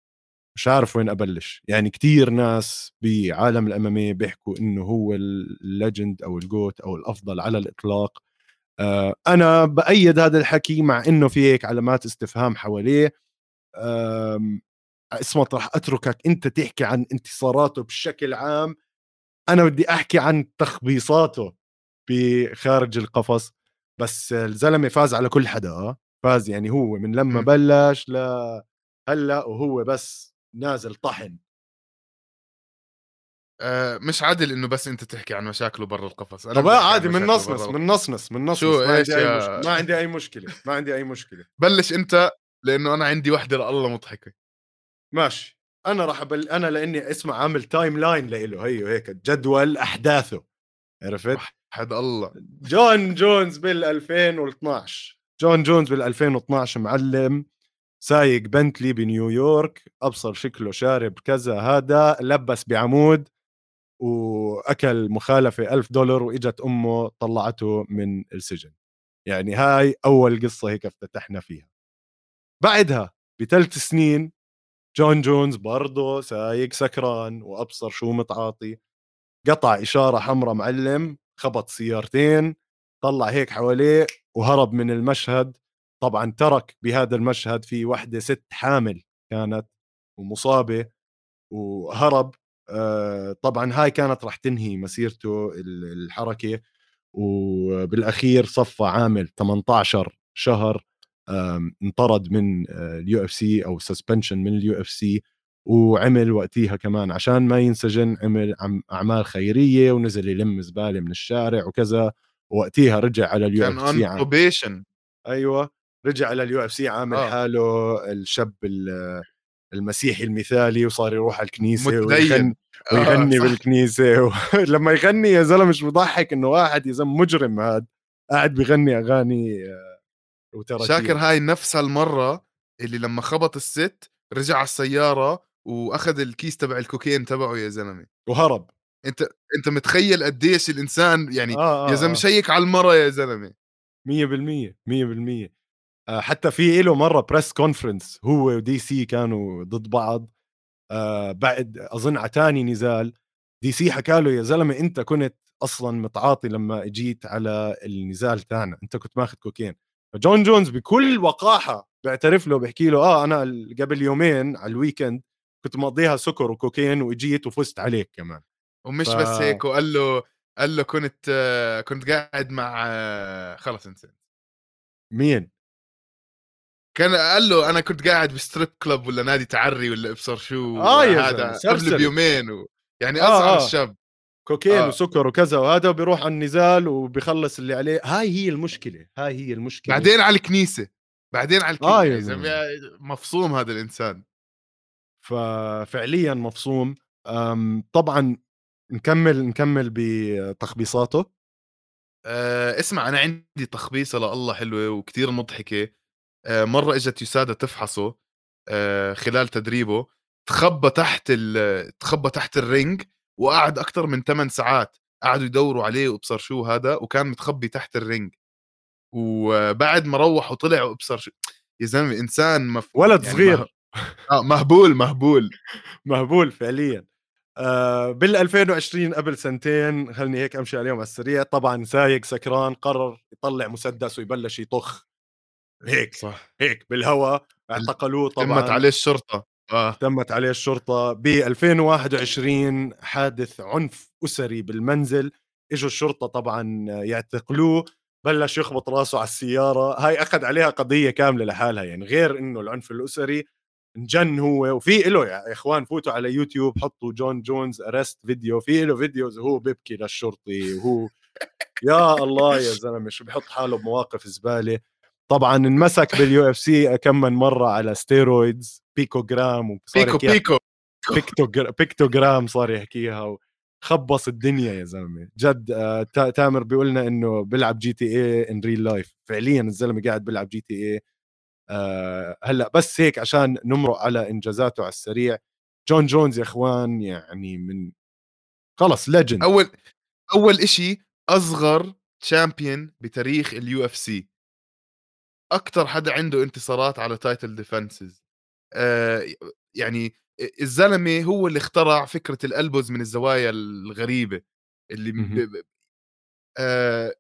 مش عارف وين أبلش. يعني كتير ناس بعالم ال MMA بيحكوا إنه هو ال legend أو ال GOAT أو الأفضل على الإطلاق. آه أنا بأيد هذا الحكي مع إنه في هيك علامات استفهام حواليه. آه اسمه راح أتركك أنت تحكي عن انتصاراته بشكل عام. أنا بدي أحكي عن تخبيصاته بخارج القفص. بس الزلمة فاز على كل حدا آه. فاز يعني هو من لما. بلش ل هلأ وهو بس نازل طحن. آه مش عادل إنه بس أنت تحكي عن مشاكله برا القفص. أنا طب عادي من نصنص من نصنص من نصنص شو ما, إيش عندي مشكلة. ما عندي أي مشكلة ما عندي أي مشكلة. بلش أنت لأنه أنا عندي وحدة لله مضحكة. ماشي. أنا راح أبل... أنا لإني اسمع عامل timeline له هي هيك جدول أحداثه. عرفت؟ حد الله. جون جونز بال 2012 جون جونز بال 2012 معلم سايق بنتلي بنيويورك أبصر شكله شارب كذا هذا لبس بعمود وأكل مخالفة ألف دولار وإجت أمه طلعته من السجن. يعني هاي أول قصة هيك افتتحنا فيها. بعدها بثلاث سنين جون جونز برضه سايق سكران وأبصر شو متعاطي. قطع إشارة حمراء معلم خبط سيارتين طلع هيك حواليه وهرب من المشهد. طبعا ترك بهذا المشهد في وحدة ست حامل كانت ومصابة وهرب. آه، طبعا هاي كانت راح تنهي مسيرته الحركة. وبالأخير صفى عامل 18 شهر انطرد من ال UFC أو suspension من ال UFC وعمل وقتيها كمان عشان ما ينسجن عمل أعمال خيرية ونزل يلم زبالة من الشارع وكذا. وقتيها رجع على ال UFC كان on probation أيوه رجع على ال UFC عامل آه. حاله الشاب المسيحي المثالي وصار يروح على الكنيسة ويغني, آه ويغني بالكنيسة و... لما يغني يا زلمة مش بضحك إنه واحد يا زلمة مجرم هذا قاعد بيغني أغاني آه، وترى شاكر هاي نفس المره اللي لما خبط الست رجع على السيارة وأخذ الكيس تبع الكوكين تبعه يا زلمة. وهرب. أنت أنت متخيل قديش الإنسان يعني آه آه يا زلمة آه. check على المرة يا زلمة. 100% 100% آه حتى في له مرة press conference هو و DC كانوا ضد بعض. آه بعد أظن على ثاني نزال DC حكى له يا زلمة أنت كنت أصلا متعاطي لما إجيت على النزال تاعنا أنت كنت ماخذ كوكين فجون جونز بكل وقاحة بيعترف له بيحكي له آه أنا قبل يومين على ال weekend كنت مقضيها سكر وكوكين واجيت وفزت عليك كمان ومش ف... بس هيك وقال له قال له كنت كنت قاعد مع خلص انسى مين؟ كان قال له أنا كنت قاعد ب strip club ولا نادي تعري ولا إبصر شو آه يا هذا قبل بيومين و... يعني اصغر آه آه. الشاب كوكين آه. وسكر وكذا وهذا بيروح على النزال وبيخلص اللي عليه. هاي هي المشكلة هاي هي المشكلة. بعدين على الكنيسة بعدين على الكنيسة. آه زلمة. مفصوم هذا الإنسان. ففعليا مفصوم. طبعا نكمل نكمل بتخبيصاته. أه اسمع أنا عندي تخبيصة لله حلوة وكتير مضحكة. أه مرة إجت USADA تفحصه أه خلال تدريبه. تخبى تحت تخبى تحت ال ring. وقعد أكثر من 8 ساعات قعدوا يدوروا عليه وإبصر شو هذا وكان متخبي تحت ال ring. وبعد ما روح وطلع وإبصر شو يا زلمة إنسان مف... ولد يعني صغير. مه... آه مهبول مهبول. مهبول فعليا. آه بال 2020 قبل سنتين خلني هيك أمشي عليهم على السريع طبعا سايق سكران قرر يطلع مسدس ويبلش يطخ. هيك صح. هيك بالهواء اعتقلوه طبعا. تمت عليه الشرطه آه. تمت عليه الشرطة ب 2021 حادث عنف أسري بالمنزل. إجوا الشرطة طبعا يعتقلوه بلش يخبط راسه على السيارة. هاي أخذ عليها قضية كاملة لحالها يعني غير إنه العنف الأسري انجن هو. وفي له يا إخوان فوتوا على يوتيوب حطوا جون جونز arrest video في له videos وهو بيبكي للشرطي وهو يا الله يا زلمة شو بحط حاله بمواقف زبالة. طبعا انمسك بال UFC كم من مرة على steroids picogram pico pico. picto pictogram صار يحكيها خبص الدنيا يا زلمة. جد آه تامر بيقول لنا إنه بيلعب GTA in real life فعليا الزلمة قاعد بيلعب GTA آه هلأ. بس هيك عشان نمرق على إنجازاته على السريع. جون جونز يا إخوان يعني من خلص legend أول أول إشي أصغر champion بتاريخ ال UFC أكثر حدا عنده انتصارات على title defenses يعني الزلمة هو اللي اخترع فكرة ال elbows من الزوايا الغريبة اللي ب... آه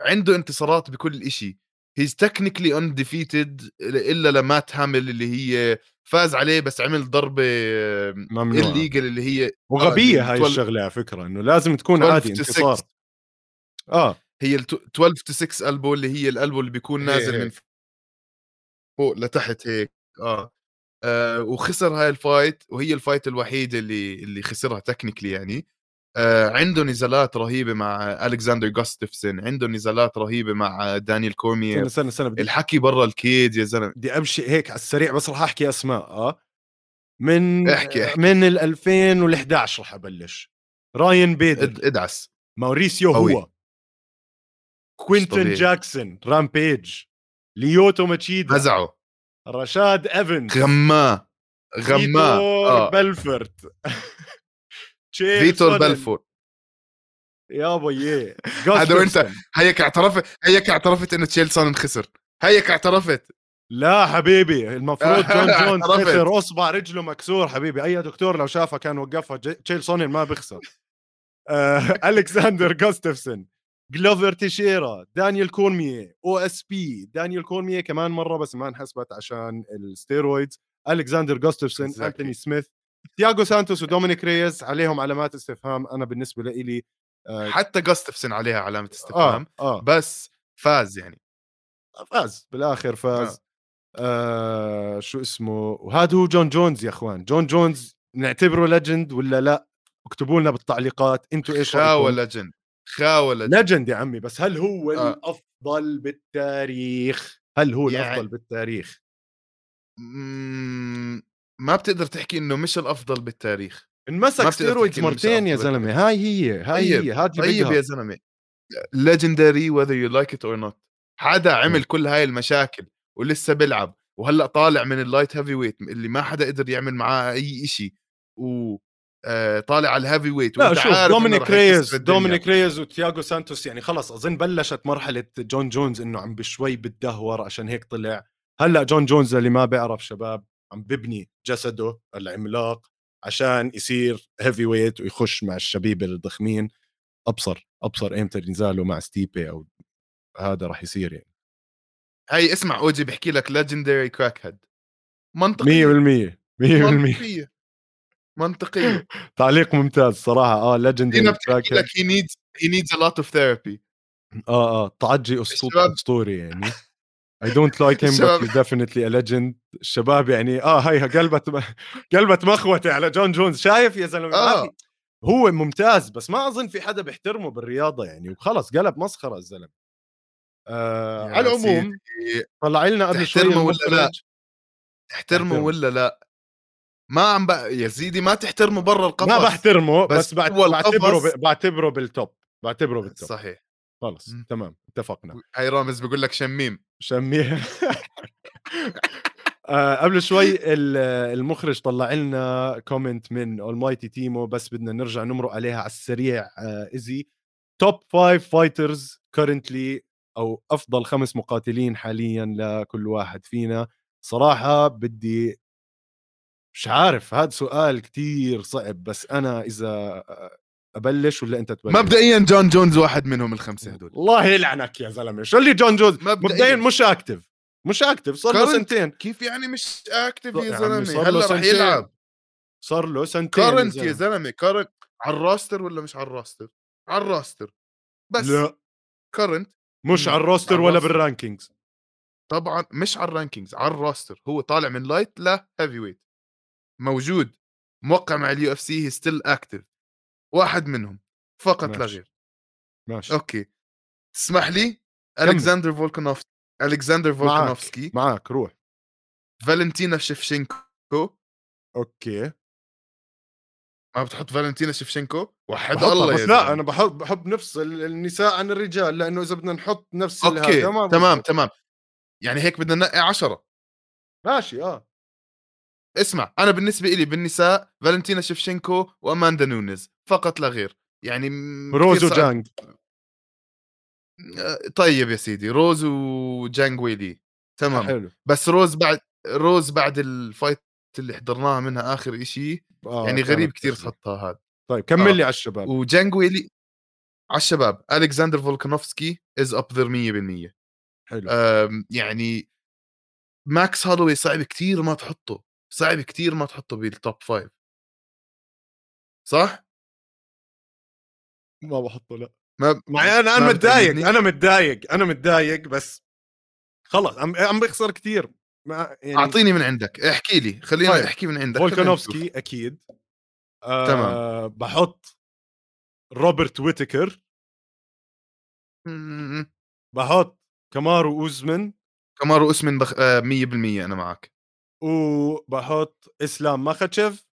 عنده انتصارات بكل شيء he's technically undefeated إلا ل Matt Hamill اللي هي فاز عليه بس عمل ضربة ممنوع. illegal اللي هي وغبية آه هاي الشغلة على فكرة إنه لازم تكون عادي انتصار. آه. هي ال 12 to 6 elbow اللي هي ال elbow اللي بيكون نازل هي. من فوق لتحت هيك آه. آه وخسر هاي الفايت وهي الفايت الوحيدة اللي اللي خسرها تكنيكلي يعني. آه عنده نزالات رهيبة مع الكساندر جاستفسون عنده نزالات رهيبة مع دانيال كورمير استنى استنى استنى بدي الحكي برا الكيد يا زلمة. بدي أمشي هيك على السريع بس رح أحكي أسماء آه. من احكي احكي. من ال 2011 رح أبلش. راين بيدر إد ادعس. ماوريسيو هو. كوينتن جاكسون رامبيج ليوتو ماتشيدا هزعوا رشاد إيفنز. غما غما آه. بلفورت. فيتور بلفورت. يا بيي هذا وأنت هيك اعترفت هيك اعترفت إنه تشيل سونن خسر هيك اعترفت. لا حبيبي المفروض جون جونز خسر. أصبع رجله مكسور حبيبي. أي دكتور لو شافها كان وقفها تشيل سونن ما بيخسر. آه، ألكساندر جوستفسون جلوفر تيشيرا دانيال كورميه أو إس بي دانيال كورميه كمان مرة بس ما انحسبت عشان ال steroids. ألكساندر جوستفسون أنتوني سميث تياغو سانتوس ودومينيك ريز عليهم علامات استفهام أنا بالنسبة لي آه حتى جوستفسون عليها علامة استفهام آه. آه. بس فاز يعني. فاز بالآخر فاز. آه. شو اسمه؟ وهذا هو جون جونز يا أخوان. جون جونز نعتبره legend ولا لا؟ اكتبوا لنا بالتعليقات أنتوا إيش رأيكم؟ legend خاوة legend يا عمي بس هل هو آه. الأفضل بالتاريخ هل هو يعني- الافضل بالتاريخ ما بتقدر تحكي إنه مش الأفضل بالتاريخ انمسك steroids مرتين يا زلمة هاي هي هاي طيب، هي هات طيب. يا زلمة legendary whether you like it or not حدا عمل. كل هاي المشاكل ولسه بيلعب وهلأ طالع من ال light heavyweight اللي ما حدا قدر يعمل معاه أي شيء و طالع على ال heavyweight لا شوف دومينيك ريز. دومينيك ريز وتياغو سانتوس يعني خلص أظن بلشت مرحلة جون جونز إنه عم بشوي بتدهور عشان هيك طلع. هلأ جون جونز اللي ما بيعرف شباب عم ببني جسده العملاق عشان يصير heavyweight ويخش مع الشبيبة الضخمين. أبصر أبصر ايمتى نزاله مع ستيبي أو هذا راح يصير يعني. هي اسمع أوجي بحكي لك legendary crackhead 100% منطقية. 100% منطقيه منطقيه تعليق ممتاز صراحة. آه legendary بتحكي لك he needs he needs a lot of therapy. آه آه تعجي أسطوري يعني. I don't like him but الشباب- he's definitely a legend. الشباب يعني آه هيها قلبت قلبت مخوتة على جون جونز شايف يا زلمة؟ آه. هو ممتاز بس ما أظن في حدا بيحترمه بالرياضة يعني. وخلص قلب مسخرة الزلمة. آه على العموم طلع لنا قبل شوي تحترمه ولا لا؟ تحترمه. ولا لا؟ ما عم بقى يا سيدي ما تحترمه برا القفص. ما بحترمه بس, بس بعتبره ب... بعتبره بال top بعتبره بال top صحيح. خلص مم. تمام اتفقنا. هاي رامز بيقول لك شميم. شميها آه قبل شوي ال- المخرج طلع لنا comment من اولمايتي تيمو بس بدنا نرجع نمرق عليها على السريع. آه easy top five fighters currently أو أفضل خمس مقاتلين حاليا لكل واحد فينا. صراحة بدي مش عارف هذا سؤال كتير صعب بس أنا إذا أبلش ولا أنت تبلش مبدئيا جون جونز واحد منهم الخمسة هدول الله يلعنك يا زلمة شو اللي جون جونز مبدئياً. مبدئيا مش active مش active صار له. سنتين كيف يعني مش اكتف يا عمي زلمة صار له هلا رح سنتين. يلعب صار له سنتين current يا. زلمة current على ال roster ولا مش على ال roster على ال roster بس لا current مش. على ال roster ولا ال roster. بال rankings طبعا مش على ال rankings على ال roster هو طالع من light لا heavyweight موجود موقع مع ال UFC he's still active واحد منهم فقط لا. غير. ماشي. أوكي. تسمح لي ألكسندر فولكانوف ألكسندر فولكانوفسكي. معك روح. فالنتينا شيفشينكو أوكي. ما بتحط فالنتينا شيفشينكو وحد الله بس لا. أنا بحب بحب نفصل النساء عن الرجال لأنه إذا بدنا نحط نفس أوكي تمام. تمام. يعني هيك بدنا ننقي عشرة. ماشي آه. اسمع أنا بالنسبة لي بالنساء فالنتينا شيفشينكو وأماندا نونيز فقط لا غير. يعني م- روز كتير صعب. جانج آه، طيب يا سيدي روز وجانج ويلي. تمام. حلو. بس روز بعد روز بعد ال fight اللي حضرناها منها آخر إشي آه يعني غريب كتير تخرب. تحطها هذا طيب كمل آه. لي على الشباب. وجانج ويلي على الشباب الكسندر فولكانوفسكي is up there 100% حلو. يعني ماكس هالوي صعب كتير ما تحطه. صعب كتير ما تحطه بال top five صح؟ ما بحطه لأ ما معي أنا أنا متضايق بتأيدني؟ أنا متضايق أنا متضايق بس خلص عم عم بيخسر كثير يعني أعطيني من عندك احكي لي خلينا طيب. احكي من عندك. فولكانوفسكي أكيد آه تمام. بحط روبرت ويتكر م- بحط كامارو أوزمن كمارو اسمن بخ... آه 100% أنا معك وبحط إسلام. ماخاتشيف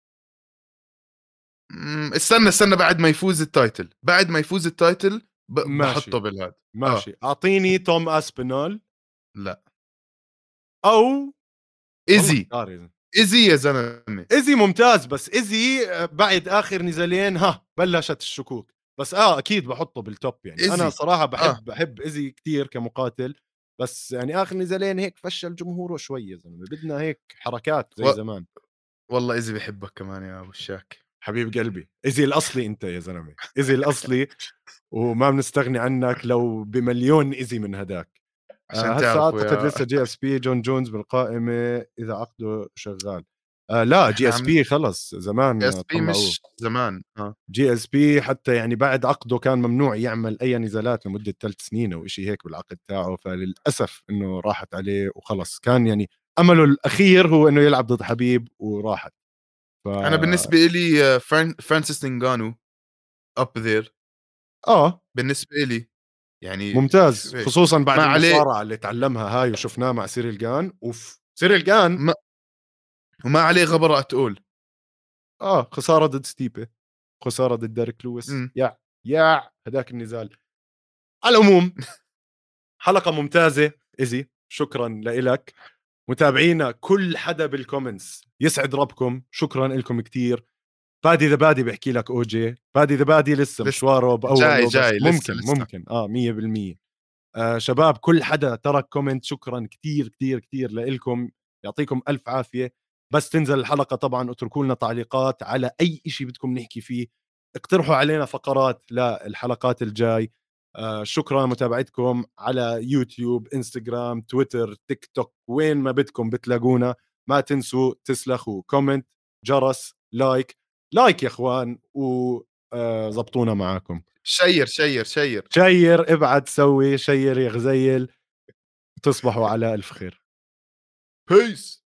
استنى استنى بعد ما يفوز ال title. بعد ما يفوز ال title ب... ماشي. بحطه بالهاد. ماشي. أعطيني توم اسبينال لا. أو إيزي. إيزي يا زلمة. إيزي ممتاز بس إيزي آه، بعد آخر نزالين ها بلشت الشكوك. بس آه أكيد بحطه بال top يعني. إيزي. أنا صراحة بحب آه. آه. بحب إيزي كتير كمقاتل. بس يعني آخر نزالين هيك فشل جمهوره شوي يا زلمة. بدنا هيك حركات زي و- زمان. والله ايزي بحبك كمان يا أبو الشاك. حبيب قلبي ايزي الأصلي أنت يا زلمة. ايزي الأصلي وما بنستغني عنك لو بمليون ايزي من هداك. عشان آه، هسه أعتقد لسه جي إس بي جون جونز بالقائمة إذا عقده شغال. آه لا جي إس بي خلص زمان إس بي. مش زمان آه. جي إس بي حتى يعني بعد عقده كان ممنوع يعمل أي نزالات لمدة ثلاث سنين أو شيء هيك بالعقد تاعه فللأسف إنه راحت عليه وخلص. كان يعني أمله الأخير هو إنه يلعب ضد حبيب وراحت. ف... أنا بالنسبة لي فران... فرانسيس نغانو up there آه. بالنسبة لي يعني ممتاز. خصوصا بعد المصارعة اللي تعلمها هاي وشفناه مع سيريل جان oof سيريل جان ما وما عليه غبره تقول آه خسارة ضد ستيبي خسارة ضد ديريك لويس مم. yeah yeah هذاك النزال. على العموم حلقة ممتازة ايزي شكرا لك متابعينا كل حدا بال comments يسعد ربكم شكرا لكم كتير. Paddy the Baddy بحكي لك اوجي Paddy the Baddy لسه لسه. مشواره باول جاي- جاي، لسه- ممكن لسه. ممكن. آه 100% آه شباب كل حدا ترك comment شكرا كتير كتير كتير لكم يعطيكم ألف عافية. بس تنزل الحلقة طبعا اتركوا لنا تعليقات على أي شيء بدكم نحكي فيه. اقترحوا علينا فقرات للحلقات الجاي. آه شكرا متابعتكم على يوتيوب إنستغرام تويتر تيك توك وين ما بدكم بتلاقونا. ما تنسوا تسلخوا. comment جرس like. like يا إخوان وظبطونا معاكم. share share share. share ابعد سوي. share يا غزيل. تصبحوا على ألف خير. peace